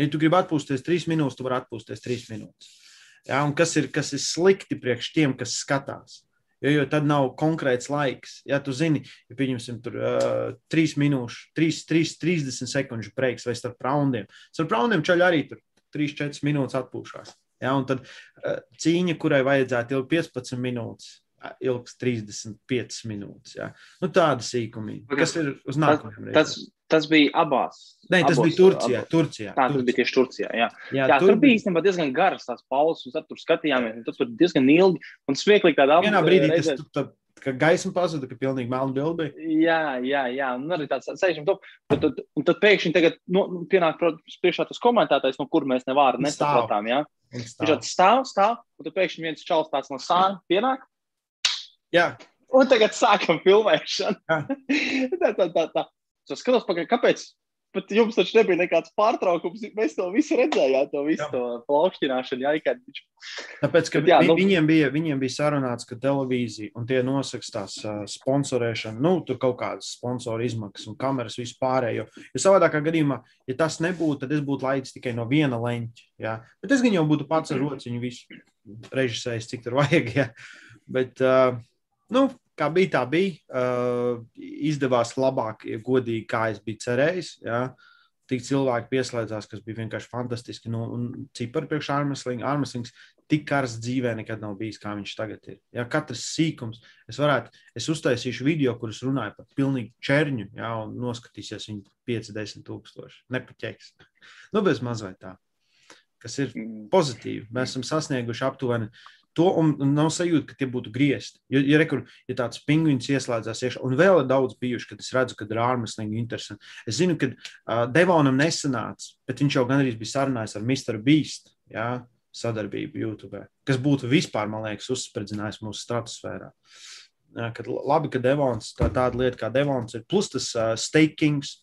Ja tu gribi atpūsties trīs minūtes, tu vari atpūsties trīs minūtes. Ja, un kas ir, kas ir slikti priekš tiem, kas skatās? Jo, jo tad nav konkrēts laiks. Ja tu zini, ja pieņemsim tur uh, 3 minūšu, 3, 3, 30 sekundžu breiks vai starp raundiem. Starp raundiem čaļi arī tur 3-4 minūtes atpūšās. Ja, un tad uh, cīņa, kurai vajadzētu ilgi 15 minūtes, ilgs 35 minūtes. Ja. Nu, tāda sīkuma, kas ir uz nākamajām reizēm. Tas bija abās. Nē, tas abos, bija Turcijā. Abos. Turcijā tā, tas bija tieši Turcijā. Jā, jā, jā tur, tur bija īstenībā diezgan garas tās pauzes, un tur skatījāmies, tas tur diezgan ilgi un smieklīgi tādā. Vienā brīdī reizē... tas tā, ka gaisma pazuda, ka pilnīgi melna bilde bija. Jā, jā, jā, un arī tāds sēžam top. Un tad, un tad pēkšņi tagad nu, pienāk priekšā tas komentētājs, no kur mēs nevāru nesapratām, jā. Viņš tāds stāv, stāv, un tad pēkšņi viens čals tāds no sāna pienāk. Jā. Un tagad sākam filmēšanu. (laughs) tā, tā, tā, tā. Es skatos, pagaid, kāpēc. Bet jums taču nebija nekāds pārtraukums. Mēs to visu redzējām, to visu jā. to plaukšķināšanu. Jā, kad... Tāpēc, ka Bet, jā, vi, nu... viņiem, bija, viņiem bija sarunāts, ka televīzija un tie nosaks tās uh, sponsorēšana, nu, tur kaut kādas sponsoru izmaksas un kameras vispārējo. Jo savādākā gadījumā, ja tas nebūtu, tad es būtu laidis tikai no viena leņķa. Jā. Bet es gan jau būtu pats ar rociņu visu režisējis, cik tur vajag. (laughs) Jā. Bet, uh, nu, kā bija, tā bija. Uh, izdevās labāk, ja godīgi, kā es biju cerējis. Ja? tik cilvēki pieslēdzās, kas bija vienkārši fantastiski. Nu, un cipari priekš ārmeslīga. Ārmeslīgs tik karsts dzīvē nekad nav bijis, kā viņš tagad ir. Ja, katrs sīkums, es varētu, es uztaisīšu video, kurus runāju par pilnīgi čerņu, ja, un noskatīsies viņu 50 tūkstoši. Nepaķeks. Nu, bez mazliet tā. Kas ir mm. pozitīvi. Mēs esam sasnieguši aptuveni to, un, nav sajūta, ka tie būtu griezti. Ja, ja, rekur, ja tāds pingvīns ieslēdzās iekšā, un vēl ir daudz bijuši, kad es redzu, ka ir ārmeslīgi interesanti. Es zinu, ka uh, Devonam nesanāca, bet viņš jau gandrīz bija sarunājis ar Mr. Beast. Ja? sadarbību YouTube, kas būtu vispār, man liekas, uzspridzinājis mūsu stratosfērā. Ja, kad, labi, ka Devons, tā, tāda lieta kā Devons ir, plus tas uh, stakings,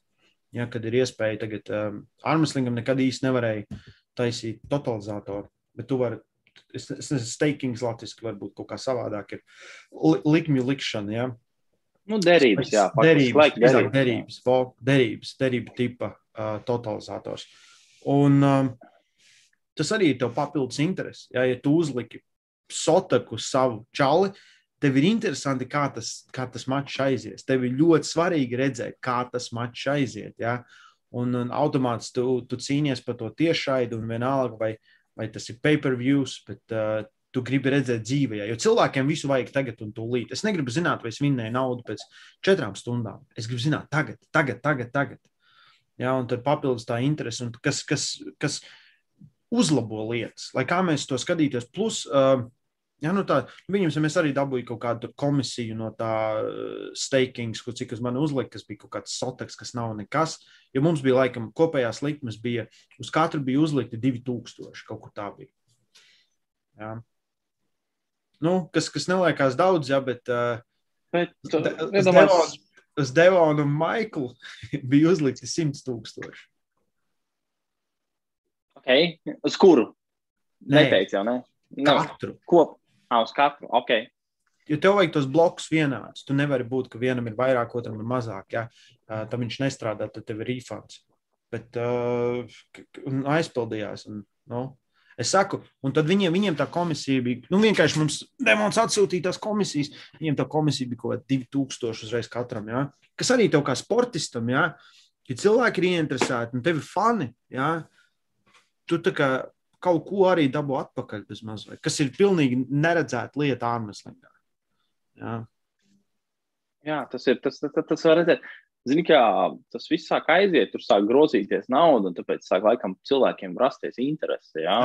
ja, kad ir iespēja tagad, um, Armslingam nekad īsti nevarēja taisīt totalizatoru, bet tu vari es, es nezinu, stakings latviešu varbūt kaut kā savādāk ir li, likmju likšana. Ja? Nu, derības, jā, derības, laika, derības, derības, vo, derības, derība tipa uh, totalizators. Un um, tas arī tev papildus interesi. Ja, ja tu uzliki sotaku savu čali, tev ir interesanti, kā tas, kā tas mačs aizies. Tev ir ļoti svarīgi redzēt, kā tas mačs aiziet. Ja? Un, un automātiski tu, tu cīnies par to tiešraidi un vienalga, vai, uh, vai tas ir pay-per-views, bet uh, tu gribi redzēt dzīvē. Jo cilvēkiem visu vajag tagad un tūlīt. Es negribu zināt, vai es vinnēju naudu pēc četrām stundām. Es gribu zināt, tagad, tagad, tagad. tagad. Ja, un tad papildus tā interese, kas, kas, kas uzlabo lietas, lai kā mēs to skatītos. Plus, uh, Ja, nu tā, viņam mēs arī dabūjām kaut kādu komisiju no tā uh, stakings, ko cik uz mani uzlika, kas bija kaut kāds soteks, kas nav nekas. Jo mums bija laikam kopējās likmes, bija uz katru bija uzlikti 2000, kaut kur tā bija. Ja. Nu, kas, kas neliekas daudz, ja, bet, uh, bet uh, uz, Devonu, uz Devonu un Maiklu (laughs) bija uzlikti 100 tūkstoši. Okay. Uz kuru? Neteicu jau, ne? Katru. No. Ah, uz katru. Okay. Jo tev vajag tos blokus vienādus. Tu nevari būt, ka vienam ir vairāk, otram ir mazāk. Ja? Tam viņš nestrādā, tad tev ir refunds. Bet uh, aizpildījās. Un, nu, Es saku, un tad viņiem, viņiem tā komisija bija. Nu, vienkārši mums demons atsūtīja tās komisijas. Viņiem tā komisija bija kaut kāda 2000 uzreiz katram. Ja? Kas arī tev kā sportistam, ja, ja cilvēki ir ieinteresēti un tevi fani, ja, tu tā kā kaut ko arī dabū atpakaļ bez mazliet, kas ir pilnīgi neredzēta lieta ārmeslīgā. Jā. Jā, tas ir. Tas, tas, tas, var redzēt. Zini, kā tas viss sāk aiziet, tur sāk grozīties nauda, un tāpēc sāk laikam cilvēkiem rasties interese. Ja?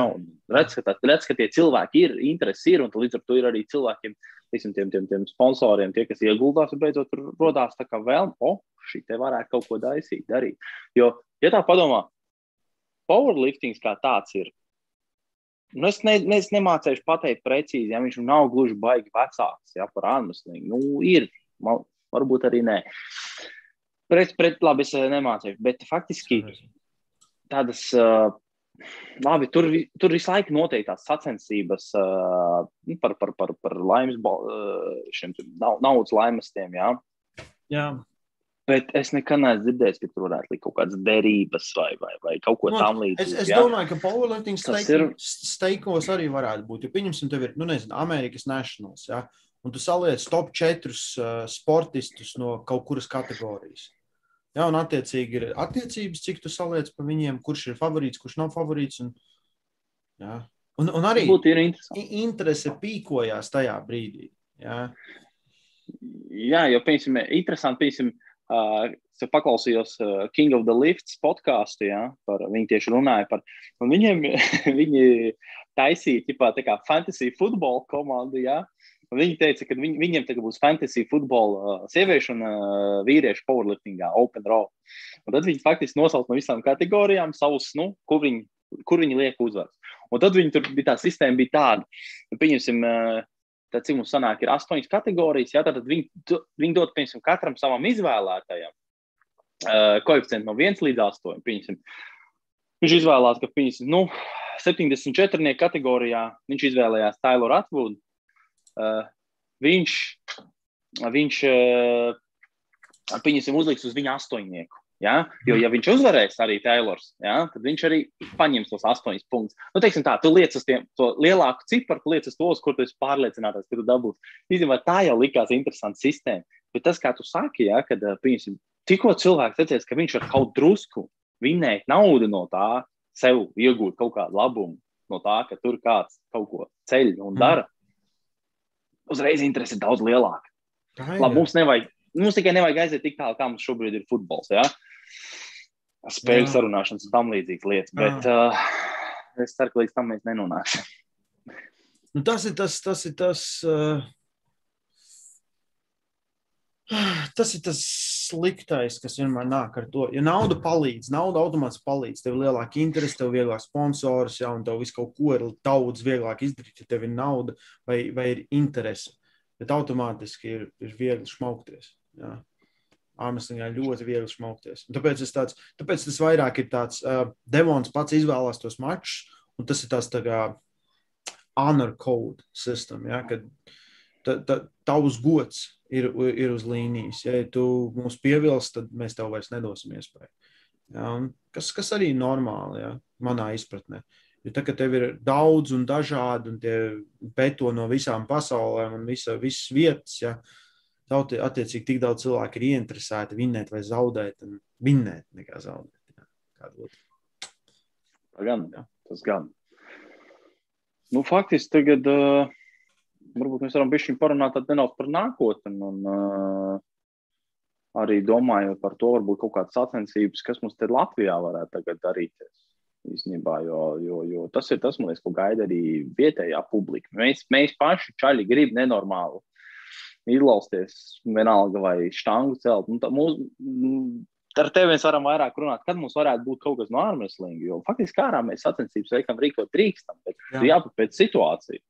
Redz, ka, tā, redz, ka tie cilvēki ir, interesi ir, un līdz ar to ir arī cilvēkiem, teiksim, tiem, tiem, tiem sponsoriem, tie, kas ieguldās, un beidzot tur rodās tā kā vēlme, o, oh, šī te varētu kaut ko daisīt, darīt. Jo, ja tā padomā, powerliftings kā tāds ir Nu, es, ne, es nemācīšu pateikt precīzi, ja viņš nav gluži baigi vecāks ja, par Armstrong. Nu, ir, man, varbūt arī nē. Pret, pret, labi, es eh, nemācīšu, bet faktiski tādas. Uh, Labi, tur, tur visu laiku notiek tās sacensības uh, par, par, par, par laimes, uh, šiem naudas laimestiem. Jā. jā. Bet es nekad neesmu dzirdējis, ka tur varētu būt kaut kādas derības vai, vai, vai kaut ko nu, tamlīdzīgu. Es, es ja? domāju, ka powerlifting steik, ir... steikos arī varētu būt. Jo, pieņemsim, tev ir, nu, nezinu, Amerikas Nationals, ja? un tu saliec top 4 uh, sportistus no kaut kuras kategorijas. Ja, un attiecīgi ir attiecības, cik tu saliec pa viņiem, kurš ir favorīts, kurš nav favorīts. Un, ja? un, un arī interese pīkojās tajā brīdī. Ja? Jā, jo, piemēram, interesanti, piemēram, Uh, paklausījos uh, King of the Lifts podkāstu, ja, par, viņi tieši runāja par, un viņiem, (laughs) viņi taisīja, ķipā, tā kā fantasy futbola komandu, ja, un viņi teica, ka viņ, viņiem tagad būs fantasy futbola uh, sieviešu un uh, vīriešu powerliftingā, open row. Un tad viņi faktiski nosauc no visām kategorijām savus, nu, kur viņi, kur viņi liek uzvaras. Un tad viņi tur bija tā sistēma bija tāda, pieņemsim, uh, tad cik mums sanāk, ir astoņas kategorijas. Jā, tad viņi, viņi dod piemēram, katram savam izvēlētajam uh, koeficientu no 1 līdz 8. Piemēram. Viņš izvēlējās, ka piemēram, nu, 74. kategorijā viņš izvēlējās Tayloru Atvudu. Uh, viņš viņš uh, pieņemsim, uzliks uz viņa astoņnieku. Ja? Jo, ja viņš uzvarēs arī Tailors, ja? tad viņš arī paņems tos astoņus punktus. Nu, teiksim tā, tu liec uz tiem, to lielāku ciparu, tu liec uz tos, kur tu esi pārliecināts, ka tu dabūsi. Īstenībā tā jau likās interesanta sistēma. Bet tas, kā tu saki, ja, kad, piemēram, tikko cilvēks redzēs, ka viņš ar kaut drusku Vinēt naudu no tā, sev iegūt kaut kādu labumu no tā, ka tur kāds kaut ko ceļ un dara, uzreiz interese ir daudz lielāka. Labi, mums, nevajag, mums tikai nevajag aiziet tik tālu, kā mums šobrīd ir futbols. Ja? Spēļu Jā. sarunāšanas un tam līdzīgas lietas. Bet uh, es ceru, ka līdz tam mēs nenonāksim. Nu, tas ir tas, tas ir tas. Uh... Tas ir tas sliktais, kas vienmēr nāk ar to. Ja nauda palīdz, nauda automātiski palīdz, tev ir lielāka interese, tev ir vieglāk sponsors, ja, un tev viss kaut ko ir daudz vieglāk izdarīt, ja tev ir nauda vai, vai ir interese. Bet automātiski ir, ir viegli šmaukties. Ja. Ārmeslīgā ļoti viegli šmaukties. Un tāpēc, tāds, tāpēc tas vairāk ir tāds, uh, Devons pats izvēlās tos mačus, un tas ir tas tā kā honor code sistēma, ja, kad ta, ta, tavs gods ir, ir uz līnijas. Ja tu mūs pievilsi, tad mēs tev vairs nedosim iespēju. Ja, kas, kas arī ir normāli, ja, manā izpratnē. Jo tā, ka tev ir daudz un dažādi, un tie beto no visām pasaulēm un visa, visas vietas, ja, tauti, attiecīgi tik daudz cilvēku ir ieinteresēti vinnēt vai zaudēt, un vinnēt nekā zaudēt. Ja, kādu gan, ja. tas gan. Nu, faktiski tagad uh, varbūt mēs varam bišķiņ parunāt nedaudz par nākotni un uh, arī domājot par to, varbūt kaut kādas sacensības, kas mums te Latvijā varētu tagad darīties. Īstenībā, jo, jo, jo tas ir tas, liekas, ko gaida arī vietējā publika. Mēs, mēs paši čaļi gribam nenormāli izlausties, vienalga vai štangu celt. Nu, mūs, ar tevi mēs varam vairāk runāt, kad mums varētu būt kaut kas no ārmeslinga. Jo faktiski ārā mēs sacensības veikam rīkot drīkstam, bet Jā. jāpat pēc situācijas.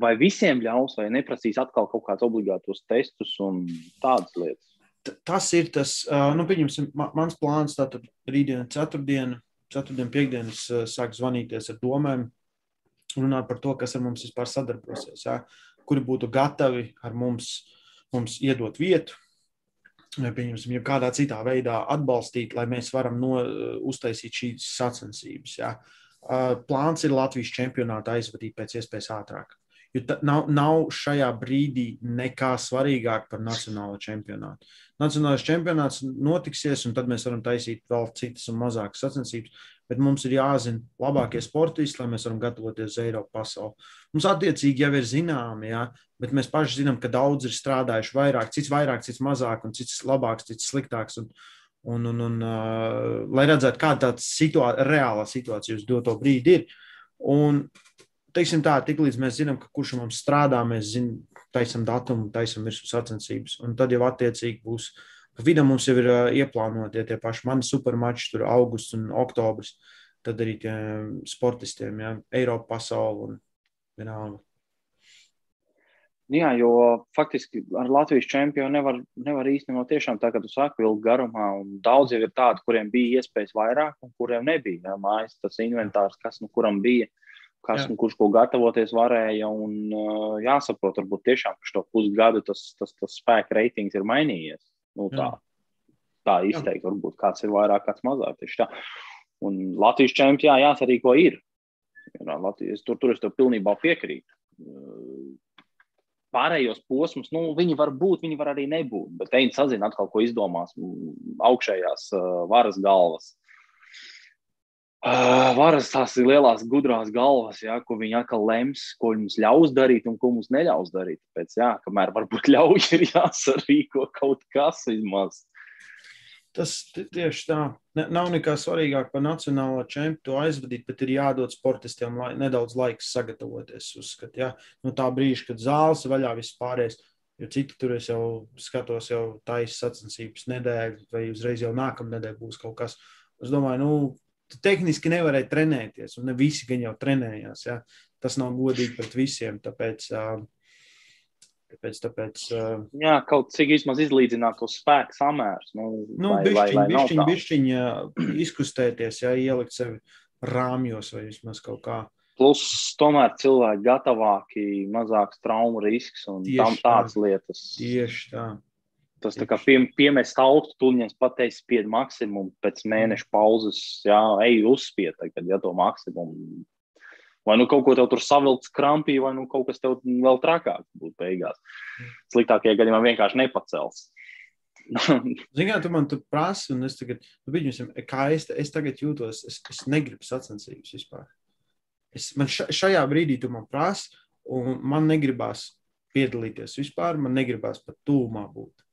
Vai visiem ļaus, vai neprasīs atkal kaut kādus obligātos testus un tādas lietas? Tas ir tas, nu, pieņemsim, mans plāns. Tātad rītdiena, ceturtdiena, ceturtdiena, piekdienas sāk zvanīties ar domēm, runāt par to, kas ar mums vispār sadarbosies, ja? Kuri būtu gatavi ar mums, mums iedot vietu, pieņemsim, ja kādā citā veidā atbalstīt, lai mēs varam no, uztaisīt šīs sacensības. Ja. Plāns ir Latvijas čempionātu aizvadīt pēc iespējas ātrāk. Jo nav, nav šajā brīdī nekā svarīgāk par nacionālo čempionātu. Nacionālais čempionāts notiksies, un tad mēs varam taisīt vēl citas un mazākas sacensības bet mums ir jāzina labākie sportisti, lai mēs varam gatavoties uz Eiropas pasauli. Mums attiecīgi jau ir zināmi, ja, bet mēs paši zinām, ka daudz ir strādājuši vairāk, cits vairāk, cits mazāk, un cits labāks, cits sliktāks. Un, un, un, un, uh, lai redzētu, kāda tā situā reālā situācija uz doto brīdi ir. Un, teiksim tā, tiklīdz mēs zinām, ka kurš mums strādā, mēs zinām, taisam datumu, taisam virsmu sacensības, un tad jau attiecīgi būs uh, Pa vidu mums jau ir ieplānoti ja tie paši mani supermači, tur augusts un oktobris. Tad arī tiem sportistiem, ja, Eiropa, pasaule un vienalga. Jā, jo faktiski ar Latvijas čempionu nevar, nevar īstenībā tiešām tā, ka tu saki, ilgi garumā, daudz jau ir tādi, kuriem bija iespējas vairāk, un kuriem nebija. Jā, mājas tas inventārs, kas nu kuram bija, kas jā. nu kurš ko gatavoties varēja, un jāsaprot, varbūt tiešām, ka šo pusgadu tas, tas, tas spēka reitings ir mainījies. Nu, tā, tā izteikti, varbūt kāds ir vairāk, kāds mazāk. Un Latvijas čempionā jāsarīko ir. Latvijas, tur, tur es tev pilnībā piekrītu. Pārējos posmus, nu, viņi var būt, viņi var arī nebūt. Bet viņi sazina atkal, ko izdomās augšējās varas galvas. Uh, varas tās ir lielās, gudrās galvas, ja, ko viņi atkal lems, ko mums ļaus darīt un ko mums neļaus darīt. Tāpēc, jā, kamēr varbūt ļauj, ir jāsarīko kaut kas vismaz. Tas tieši tā. Ne, nav nekā svarīgāk par nacionālo čempionu aizvadīt, bet ir jādod sportistiem lai, nedaudz laiks sagatavoties. Uzskat, ja? no tā brīža, kad zāles vaļā vispārējais. Jo citi tur jau skatos, jau taisa sacensības nedēļu, vai uzreiz jau nākamā nedēļa būs kaut kas. Es domāju, nu, tu tehniski nevarēji trenēties, un ne visi gan jau trenējās. Ja? Tas nav godīgi pret visiem. Tāpēc, tāpēc, tāpēc, Jā, kaut cik vismaz izlīdzināt to spēku samērus. Nu, nu, vai, bišķiņ, vai, vai bišķiņ, bišķiņ, izkustēties, ja ielikt sevi rāmjos vai vismaz kaut kā. Plus, tomēr cilvēki gatavāki, mazāks traumu risks un tieši tam tādas tā. lietas. Tieši tā. Tas tā kā pie, piemest augstu, tuņņas pateiks spied maksimumu, pēc mēneša pauzes, jā, ej uzspied tagad, ja to maksimumu. Vai nu kaut ko tev tur savilkt krampī, vai nu kaut kas tev vēl trakāk būtu beigās. Sliktākajā gadījumā vienkārši nepacels. (laughs) Ziniet, tu man tu prasi, un es tagad, nu, viņusim, kā es, es tagad jūtos, es, es negribu sacensības vispār. Es, man šajā brīdī tu man prasi, un man negribās piedalīties vispār, man negribās pat tūmā būt.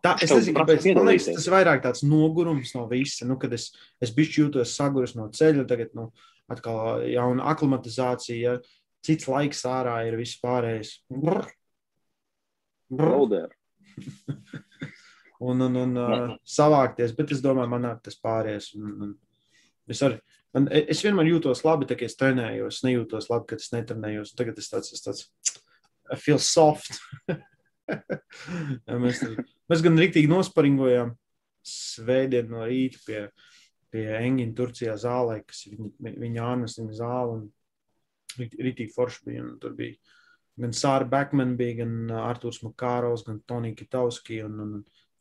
Tā, es nezinu, kāpēc man liekas, tas ir vairāk tāds nogurums no visa. Nu, kad es, es bišķi jūtos saguris no ceļa, tagad nu, atkal jauna aklimatizācija, cits laiks ārā ir viss pārējais. Brr. Brr. (laughs) un, un, un uh, savākties, bet es domāju, man tas pāries. Un, un es, arī, man, es vienmēr jūtos labi, tā, kad es trenējos. Es nejūtos labi, kad es netrenējos. Tagad es tāds, es tāds I feel soft. (laughs) mēs, mēs gan rīktīgi nosparingojām svētdien no rīta pie, pie Engina Turcijā zālē, kas ir viņa, viņa ārnestina zāle. Rītīgi forši bija. Tur bija gan Sāra Bekmana, bija gan Artūrs Makārovs, gan Tonija Kitauski. Un, un,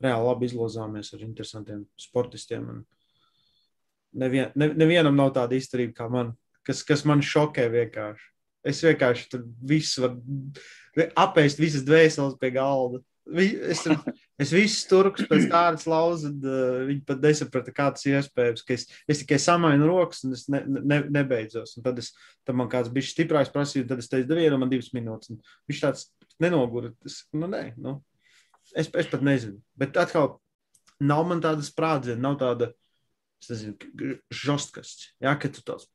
reāli labi izlozāmies ar interesantiem sportistiem. Nevien, ne, nevienam nav tāda izturība kā man, kas, kas man šokē vienkārši. Es vienkārši tur visu varu apēst, visas dvēseles pie galda. Es, es visus turkus pēc tādas lauzu, uh, viņi pat nesaprata, kā tas iespējams, es, es tikai samainu rokas un es ne, ne, nebeidzos. Un tad, es, tad man kāds bija stiprāks prasīja, tad es teicu, devienu man divas minūtes. Viņš tāds nenogura. Es, nu, nē, nu, Es, es pat nezinu. Bet atkal, nav man tāda sprādziena, nav tāda žostkas. Jā, ka tu tāds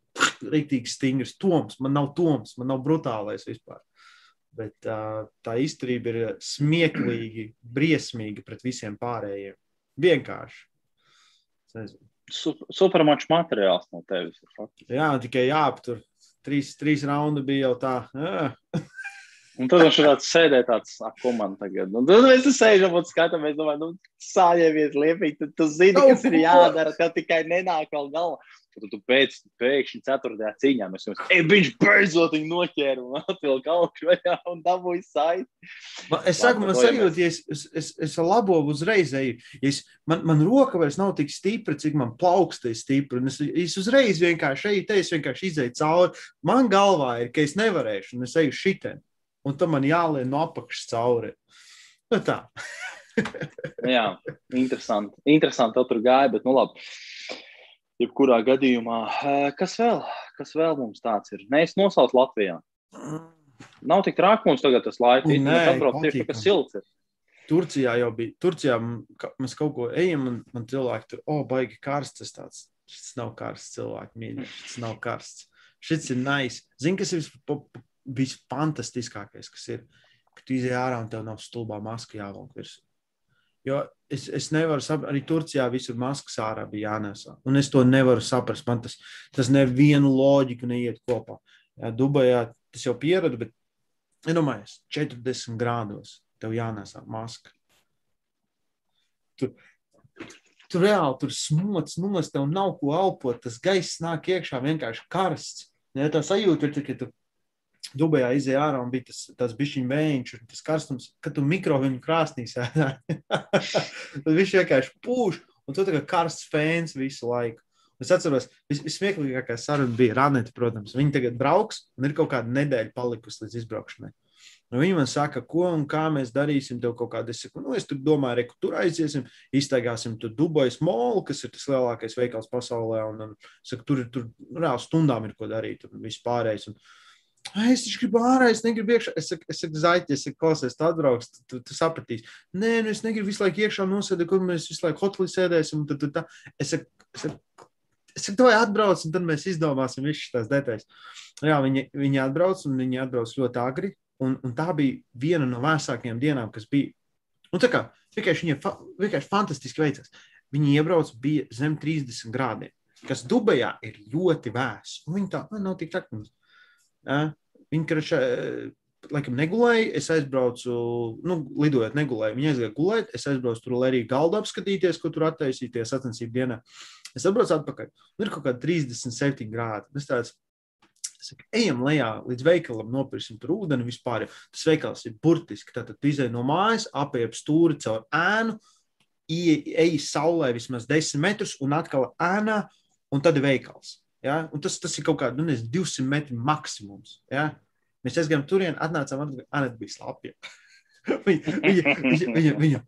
rīktīgi stingrs toms. Man nav toms, man nav brutālais vispār. Bet uh, tā izturība ir smieklīgi, briesmīga pret visiem pārējiem. Vienkārši. Super, supermačs materiāls no tevis. Jā, tikai jāaptur. Trīs, trīs raundi bija jau tā. Un tad viņš tāds sēdēja, tāds, ko man tagad. Un tad mēs sēžam un skatāmies, domājam, nu, sājieties liepīgi, tad tu zini, kas ir jādara, tev tikai nenāk vēl galvā. Tad tu pēc pēkšņi ceturtajā cīņā mēs jums, ej, viņš beidzot viņu noķēra un atvilka augšu vaļā un dabūja saiti. Es saku, man sajūt, ja es, es, es, es labo uzreiz eju, ja es, man, man roka vairs nav tik stipra, cik man plauksta ir stipra, es, es uzreiz vienkārši eju, te es vienkārši izēju cauri. Man galvā ir, ka es nevarēšu, un es eju šitien un tam man jālien no apakšas cauri. Nu, tā. Jā, interesanti. Interesanti, tev tur gāja, bet nu labi. Jebkurā gadījumā, eh, kas vēl, kas vēl mums tāds ir? Nē, es nosaucu Latvijā. Nav tik traki mums tagad tas laiks. Nē, atbrauc tieši tā, ka silts ir. Turcijā jau bija. Turcijā mēs kaut ko ejam, un man cilvēki tur, oh, baigi karsts. Tas tāds, šis nav karsts cilvēki, mīļi. Šis nav karsts. Šis ir nice. Zini, kas ir visfantastiskākais, kas ir, ka tu izjāji ārā un tev nav stulbā maska jāvelk virsū. Jo es, es nevaru saprast, arī Turcijā visur maskas ārā bija jānesa. Un es to nevaru saprast. Man tas, tas nevienu loģiku neiet kopā. Jā, Dubajā tas jau pieradu, bet iedomājies, 40 grādos tev jānesa maska. Tur, tur reāli tur smots, nost, tev nav ko elpot. Tas gaiss nāk iekšā vienkārši karsts. Ja tā sajūta ir, ka tu Dubajā izēja ārā un bija tas, tas bišķiņu vējiņš, un tas karstums, kad tu mikro viņu krāsnī sēdēji. (laughs) Tad viņš vienkārši pūš, un tu tā kā karsts fēns visu laiku. Es atceros, vis, vismieklīgākā saruna bija Raneta, protams. Viņi tagad brauks, un ir kaut kāda nedēļa palikusi līdz izbraukšanai. Nu, viņi man saka, ko un kā mēs darīsim. Tev kaut kāda, es saku, nu, es domāju, re, tur aiziesim, iztaigāsim tur Dubajas molu, kas ir tas lielākais veikals pasaulē. Un, un saku, tur tur reāli stundām ir ko darīt un viss pārējais. Un, Es taču gribu ārā, es negribu iekšā. Es saku, es saku zaļķi, es saku, klausies, tu atbrauks, tu, tu, tu sapratīsi. Nē, nu es negribu visu laiku iekšā nosēdēt, kur mēs visu laiku hotelī sēdēsim. Tad, tad, tad. Es saku, es saku, es saku, vai atbrauc, un tad mēs izdomāsim visas tās detaļas. Jā, viņi, viņi atbrauc, un viņi atbrauc ļoti agri. Un, un tā bija viena no vēsākajām dienām, kas bija. Un tā kā vienkārši viņiem fa vienkārši fantastiski veicās. Viņi iebrauc, bija zem 30 grādiem, kas Dubajā ir ļoti vēss. Viņi tā, nu, nav tik traki. Ja? Viņi kračā, laikam negulēja, es aizbraucu, nu, lidojot negulēju. Viņi aizgāja gulēt, es aizbraucu tur, lai arī galdu apskatīties, ko tur attaisīties sacensību dienā. Es atbraucu atpakaļ. Ir kaut kādi 37 grādi. Es tāds, Saku, ejam lejā līdz veikalam, nopirksim tur ūdeni vispār. Tas veikals ir burtiski. Tad tu izej no mājas, apiep stūri caur ēnu, ej saulē vismaz 10 metrus un atkal ēnā, un tad ir veikals. Ja? Un tas, tas ir kaut kāds nu, 200 metru maksimums. Ja? Mēs aizgājām turien, atnācām, Anna bija slapja. (laughs) viņa, viņa, viņa, viņa, viņa,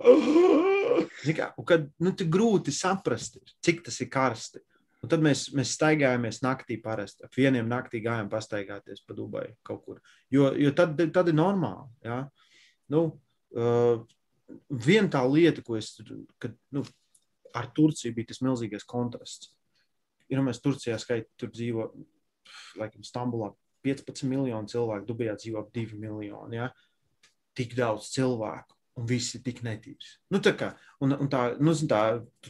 Kā, kad nu, grūti saprast, cik tas ir karsti. Un tad mēs, mēs staigājāmies naktī parasti. Ap vieniem naktī gājām pastaigāties pa Dubai kaut kur. Jo, jo tad, tad ir normāli. Ja? Nu, uh, Viena tā lieta, ko es, kad nu, ar Turciju bija tas milzīgais kontrasts. Ir mēs Turcijā skaitām, tur dzīvo, laikam, Stambulā 15 miljoni cilvēku, Dubajā dzīvo ap 2 miljoni. Ja? Tik daudz cilvēku un viss ir tik netīrs. Nu, tā kā, un, un tā, nu, tā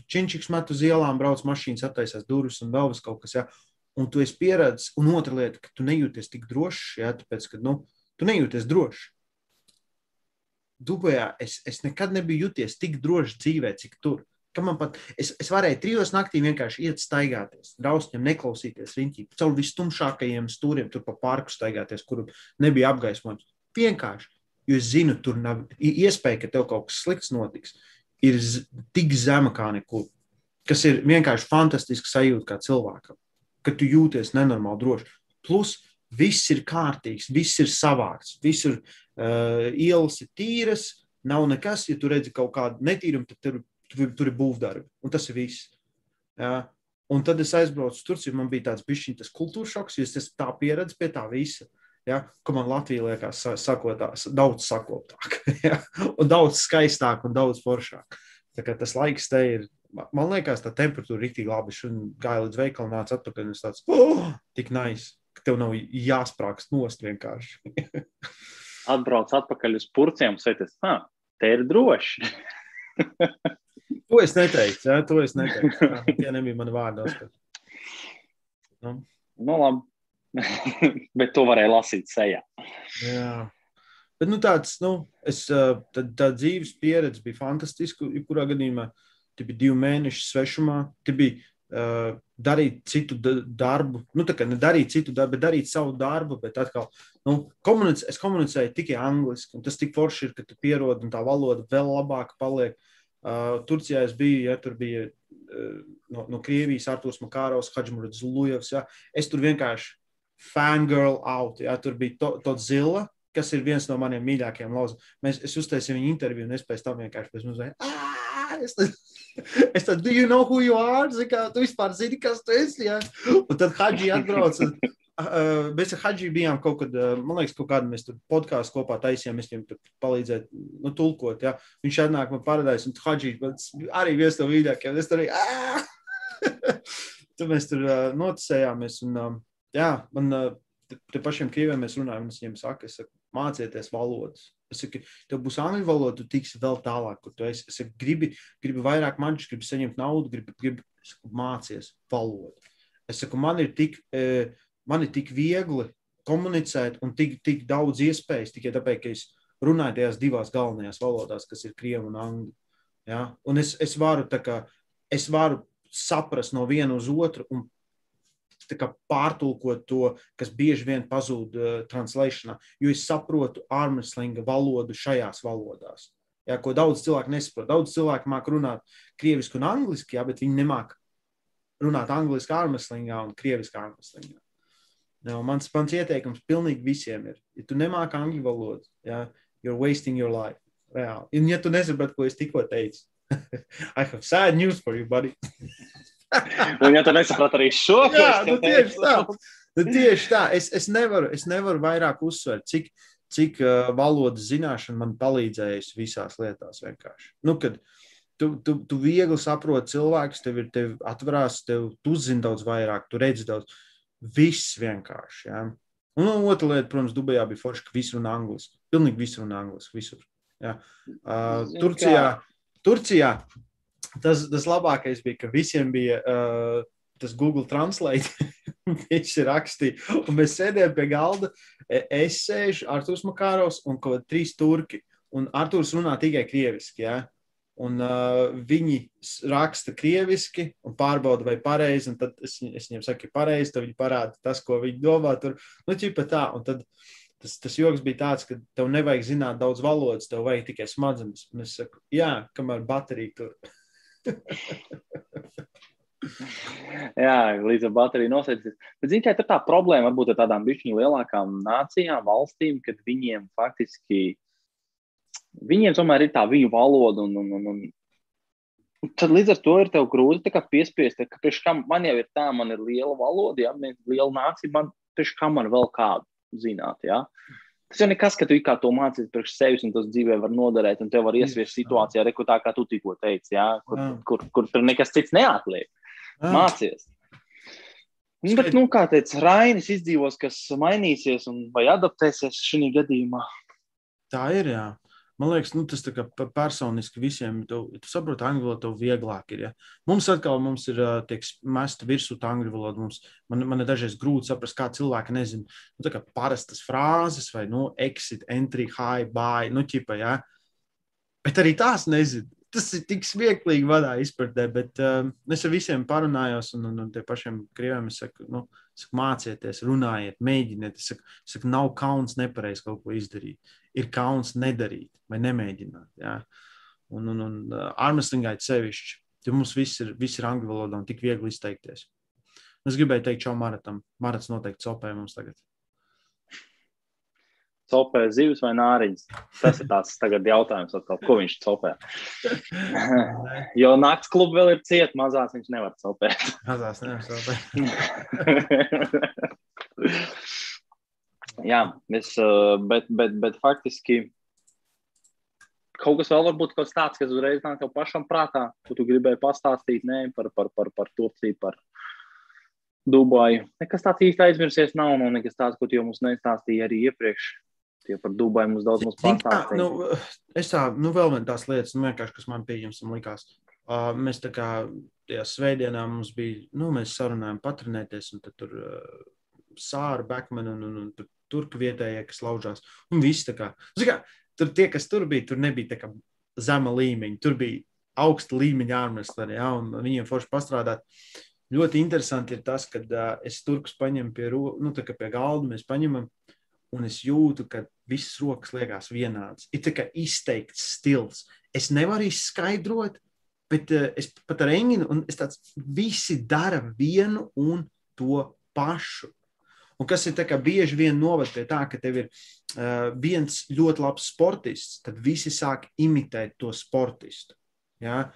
činčiks met uz ielām, brauc mašīnas, attaisās durvis un vēl kaut kas, ja, un tu esi pieredzējis, un otra lieta, ka tu nejūties tik drošs, ja, tāpēc, ka, nu, tu nejūties drošs. Dubajā es, es nekad nebiju juties tik droši dzīvē, cik tur. Pat, es, es varēju trijos naktī vienkārši iet staigāties, drausmīgi neklausīties riņķī, caur vistumšākajiem stūriem, tur pa parku staigāties, kur nebija apgaismojums. Vienkārši jo es zinu, tur nav iespēja, ka tev kaut kas slikts notiks. Ir tik zema kā nekur, kas ir vienkārši fantastiski sajūta kā cilvēkam, ka tu jūties nenormāli droši. Plus, viss ir kārtīgs, viss ir savākts, visur uh, ielas ir tīras, nav nekas. Ja tu redzi kaut kādu netīrumu, tad tur, tur, tur ir būvdarbi, un tas ir viss. Ja? Un tad es aizbraucu uz Turciju, man bija tāds bišķiņas kultūras šoks, jo es tā pieredzu pie tā visa. Ja, ka man Latvija liekas, sakotās, daudz sakoptāk, (laughs) ja, un daudz skaistāk un daudz foršāk. Tas laiks te ir, man liekas, tā temperatūra ir rīktīgi labi. Šodien gāja līdz veikalam, nāca atpakaļ un es tāds, oh, tik nice, ka tev nav jāsprāgst nost vienkārši. Atbrauc atpakaļ uz purciem, sēties, ah, te ir droši. (laughs) to es neteiktu, ja, to es neteiktu. Tie nebija mani vārdos. Nu. Nu, labi. (laughs) Bet to varēja lasīt sejā. Jā. Bet, nu, tāds, nu, es, tā, tā dzīves pieredze bija fantastiska. Jebkurā gadījumā tie bija divi mēneši svešumā. Tie bija uh, darīt citu darbu, nu, tā kā ne darīt citu darbu, bet darīt savu darbu. Bet atkal, nu, komunic es komunicēju tikai angliski. Tas tik forši ir, ka tu pierodi un tā valoda vēl labāk paliek. Uh, Turcijā es biju, ja tur bija uh, no, no Krievijas, Arthurs Makārovs, Hadžmurds Lujevs. Ja. Es tur vienkārši fangirl out. Jā, tur bija to, to zila, kas ir viens no maniem mīļākajiem lauziem. Mēs, es uztaisīju viņu interviju, un es pēc tam vienkārši pēc mums. (laughs) Es tad, do you know who you are? Zini, kā, tu vispār zini, kas tu esi. Jā? Un tad Hadži atbrauc. Uh, mēs ar Hadži bijām kaut kad, uh, man liekas, kaut kādu mēs tur podkāstu kopā taisījām, mēs viņam tur palīdzēt, nu, tulkot. Jā. Viņš atnāk man parādās, un Hadži arī viens no mīļākajiem. Es tur arī, (laughs) tur mēs tur uh, noticējāmies. Un, um, jā, man te pašiem krieviem mēs runājam, es viņiem saku, es saku, mācieties valodas. Es saku, tev būs angļu valoda, tu tiksi vēl tālāk, kur tu esi. Es saku, gribi, gribi vairāk maģis, gribi saņemt naudu, gribi, gribi saku, mācies valodu. Es saku, man ir tik, man ir tik viegli komunicēt un tik, tik daudz iespējas tikai tāpēc, ka es runāju tajās divās galvenajās valodās, kas ir krievu un angļu. Ja? Un es, es varu kā, es varu saprast no viena uz otru un pārtulkot to, kas bieži vien pazūd uh, translēšanā, jo es saprotu armslinga valodu šajās valodās. Jā, ko daudz cilvēku nesaprot. Daudz cilvēku māca runāt krieviski un angliski, jā, bet viņi nemāca runāt angliski armslingā un krieviski armslingā. Jā, mans, mans ieteikums pilnīgi visiem ir, ja tu nemāki angļu valodu, jā, you're wasting your life. Jā. Un ja tu nesaproti, ko es tikko teicu, (laughs) I have sad news for you, buddy. (laughs) Un, ja tu nesaprati arī šo, Jā, nu, tieši tā. Nu, tieši tā. Es, es, nevaru, es nevaru vairāk uzsvērt, cik, cik uh, valodas zināšana man palīdzējusi visās lietās. Vienkārši. Nu, kad tu, tu, tu viegli saproti cilvēkus, tev ir tev atverās, tev tu zini daudz vairāk, tu redzi daudz. Viss vienkārši. Ja? Un otra lieta, protams, Dubajā bija forši, ka visi runā angliski. Pilnīgi visi runā angliski. Visur. Ja? Uh, Turcijā, Turcijā tas, tas labākais bija, ka visiem bija uh, tas Google Translate. (laughs) Viņš rakstīja, un mēs sēdējām pie galda. E, es sēžu, Arthurs Makārovs un kaut kādi trīs turki. Un Arthurs runā tikai krieviski. Ja? Un uh, viņi raksta krieviski un pārbauda, vai pareizi. Tad es, es viņiem saku, pareizi. Tad viņi parāda tas, ko viņi domā. Tur nu, ķipa tā. Un tad tas, tas joks bija tāds, ka tev nevajag zināt daudz valodas, tev vajag tikai smadzenes. Un es saku, jā, kamēr baterija tur. (laughs) Jā, līdz ar bateriju nosēdzīsies. Bet, zināmā mērā, tā problēma varbūt ar tādām bišķiņu lielākām nācijām, valstīm, kad viņiem faktiski, viņiem tomēr ir tā viņu valoda un, un, un, un Tad līdz ar to ir grūti piespiest, ka priekš kam man jau ir tā, man ir liela valoda, ja, liela nācija, man priekš kam man vēl kādu zināt. Ja. Tas jau nekas, ka tu kā to mācīties priekš sevis, un tas dzīvē var noderēt, un tev var iesviest situācijā, reku tā, kā tu tikko teici, ja, kur, kur, kur, kur nekas cits neatliek. Mācies. Nu, bet, nu, kā teica Rainis, izdzīvos, kas mainīsies un vai adaptēsies šī gadījumā. Tā ir. Jā. Man liekas, nu, tas personiski visiem. Tu, tu saproti, angļu valoda tev vieglāk ir. Ja? Mums atkal mums ir tiek mesta virsū tā angļu valoda. Mums, man, man ir dažreiz grūti saprast, kā cilvēki nezina nu, kā parastas frāzes vai nu, exit, entry, high, buy, nu, ķipa, ja? Bet arī tās nezinu. Tas ir tik smieklīgi vadā izpratnē, bet uh, es ar visiem parunājos, un, un, un tie pašiem krieviem es saku, nu, saku, mācieties, runājiet, mēģiniet. Es saku, es saku nav kauns nepareizi kaut ko izdarīt ir kauns nedarīt vai nemēģināt. Ja? Un, un, un uh, Armstrongai sevišķi, jo mums viss ir, viss ir angļu valodā un tik viegli izteikties. Es gribēju teikt, čau Maratam. Marats noteikti copē mums tagad. Copē zivs vai nāriņas? Tas ir tāds tagad jautājums, atkal, ko viņš copē. (laughs) jo nakts klubu vēl ir ciet, mazās viņš nevar copēt. mazās nevar copēt. (laughs) Jā, es, bet, bet, bet faktiski kaut kas vēl var būt tāds, kas uzreiz nāk tev pašam prātā, ko tu gribēji pastāstīt ne, par, par, par, par Turciju, par Dubaju. Nekas tāds īsti aizmirsies nav, no nekas tāds, ko tu jau mums nestāstīji arī iepriekš. Tie par Dubaju mums daudz mums pastāstīja. Nu, es tā, nu vēl vien tās lietas, nu vienkārši, kas man pieņems un likās. Uh, mēs tā kā tajā svētdienā mums bija, nu mēs sarunājām patrenēties un tad tur uh, Sāra Bekmana un, un, un turku vietējie, kas laužās. Un viss tā kā. kā tur tie, kas tur bija, tur nebija kā zema līmeņa. Tur bija augsta līmeņa ārmesleri, ja, un viņiem forši pastrādāt. Ļoti interesanti ir tas, ka uh, es turkus paņemu pie, nu, pie galda, mēs paņemam, un es jūtu, ka visas rokas liekas vienādas. Ir tā kā izteikts stils. Es nevaru izskaidrot, bet uh, es pat ar Enginu, un es tāds visi dara vienu un to pašu. Un kas ir bieži vien noved pie tā, ka tev ir uh, viens ļoti labs sportists, tad visi sāk imitēt to sportistu. Ja?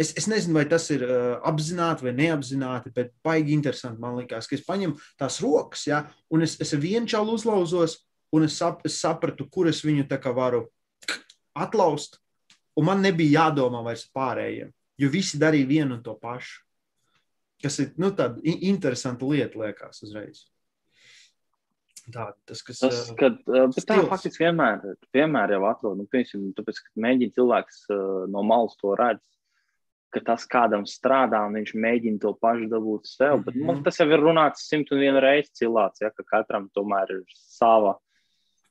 Es, es nezinu, vai tas ir uh, apzināti vai neapzināti, bet baigi interesanti man liekas, ka es paņemu tās rokas, ja? un es, es vienu čalu uzlauzos, un es, sap, es sapratu, kur es viņu varu atlaust, un man nebija jādomā vairs pārējiem, jo visi darīja vienu un to pašu. Kas ir nu, tāda interesanta lieta, liekas, uzreiz. Tā, tas, kas, tas, kad, bet tā faktiski vienmēr, vienmēr jau atrod, nu, piemēram, tāpēc, ka mēģina cilvēks no malas to redz, ka tas kādam strādā un viņš mēģina to pašu dabūt sev. Mm -hmm. Bet mums mhm. tas jau ir runāts simt un vienu reizi cilāts, ja, ka katram tomēr ir sava.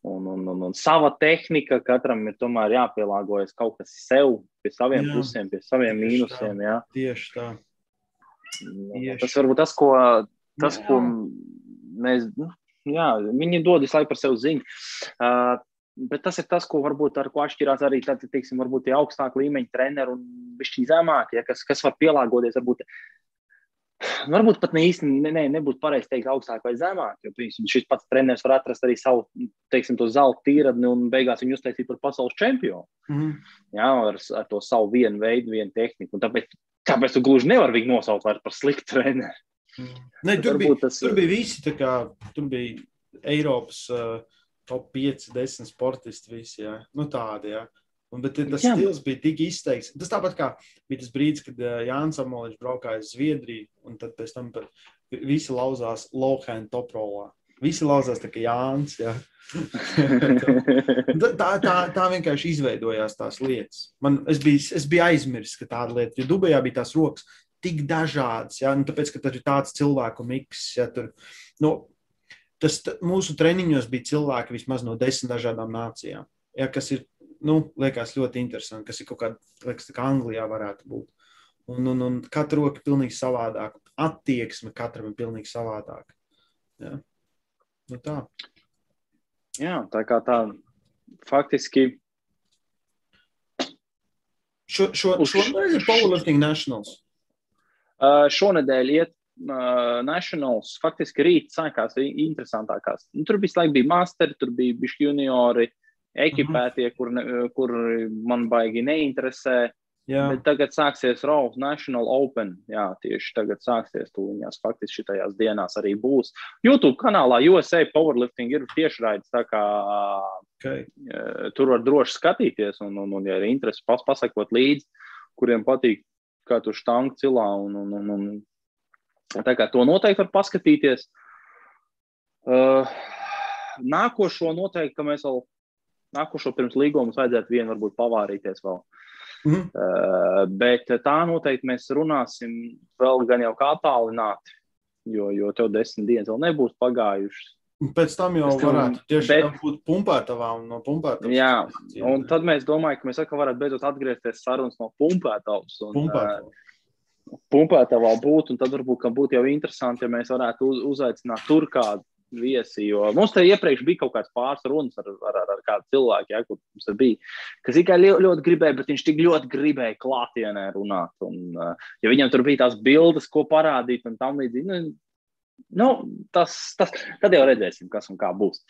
Un, un, un, un sava tehnika, katram ir tomēr jāpielāgojas kaut kas sev, pie saviem jā, pusēm, pie saviem mīnusiem. Tā, jā. Tieši tā. Nu, tieši. Tas varbūt tas, ko, tas, jā. ko mēs, nu, jā, viņi dod visu laiku par sevi ziņu. Uh, bet tas ir tas, ko varbūt ar ko atšķirās arī tad, teiksim, tie augstākie līmeņa treneri un viņi zemākie, ja, kas, kas var pielāgoties. Varbūt, Varbūt pat ne īsti ne, ne, nebūtu pareizi teikt augstāk vai zemāk, jo piemēram, šis pats treneris var atrast arī savu, teiksim, to zelta tīradni un beigās viņu uztaisīt par pasaules čempionu. Mm -hmm. Jā, ar, ar to savu vienu veidu, vienu tehniku. Un tāpēc, tāpēc tu gluži nevari viņu nosaukt par sliktu treneru. Ne, tur, bija, tas... tur bija visi, kā, tur bija Eiropas uh, top 5, 10 sportisti, visi, jā. Nu, tādi, jā. Un, bet tas jā. stils bija tik izteikts. Tas tāpat kā bija tas brīdis, kad uh, Jānis Amoliņš braukāja uz Zviedriju, un tad pēc tam visi lauzās Lohēna toprolā. Visi lauzās tā kā Jānis. Jā. (laughs) tā, tā, tā vienkārši izveidojās tās lietas. Man, es, biju, es biju aizmirsis, ka tāda lieta, jo Dubajā bija tās rokas tik dažādas. Ja? Nu, tāpēc, ka tur ir tāds cilvēku miks. Ja? Tur, nu, tas mūsu treniņos bija cilvēki vismaz no desmit dažādām nācijām. Ja? Kas ir, nu, liekas ļoti interesanti, kas ir kaut kāda, liekas, kā Anglijā varētu būt. Un, un, un katra roka ir pilnīgi savādāka. Attieksme katram ir pilnīgi savādāka. Ja? Nu, tā. Jā, tā kā tā faktiski. Šo, šo, šodien ir Powerlifting Nationals. Uh, šonadēļ iet uh, Nationals, faktiski rīt sākās interesantākās. Nu, tur visu laiku bija masteri, tur bija bišķi juniori, ekipētie, -hmm. kur, ne, kur man baigi neinteresē. Jā. Bet tagad sāksies Raw National Open. Jā, tieši tagad sāksies tūlīņās. Faktiski šitajās dienās arī būs. YouTube kanālā USA Powerlifting ir tiešraids, tā kā okay. tur var droši skatīties un, un, un ja ir interesi pas, pasakot līdzi, kuriem patīk, kā tur štangu cilā un, un, un, un tā kā to noteikti var paskatīties. Uh, nākošo noteikti, ka mēs vēl nākošo pirms līguma vajadzētu vienu varbūt pavārīties vēl. Mm. Uh, bet tā noteikti mēs runāsim vēl gan jau kā tālināti, jo, jo tev desmit dienas vēl nebūs pagājušas. Pēc tam jau tam, varētu tieši bet, būt pumpētavā un no pumpētavas. Jā, un tad mēs domājam, ka mēs atkal varētu beidzot atgriezties sarunas no pumpētavas. Un, Pumpētava. Uh, pumpētavā būt, un tad varbūt būtu jau interesanti, ja mēs varētu uz, uzaicināt tur kādu viesi. Jo mums te iepriekš bija kaut kāds pāris runas ar, ar, ar, ar kādu cilvēku, ja, kurš bija, kas tikai ļoti, ļoti gribēja, bet viņš tik ļoti gribēja klātienē runāt. Un, uh, ja viņam tur bija tās bildes, ko parādīt un tam līdzīgi, nu, nu, tas, tas, tad jau redzēsim, kas un kā būs.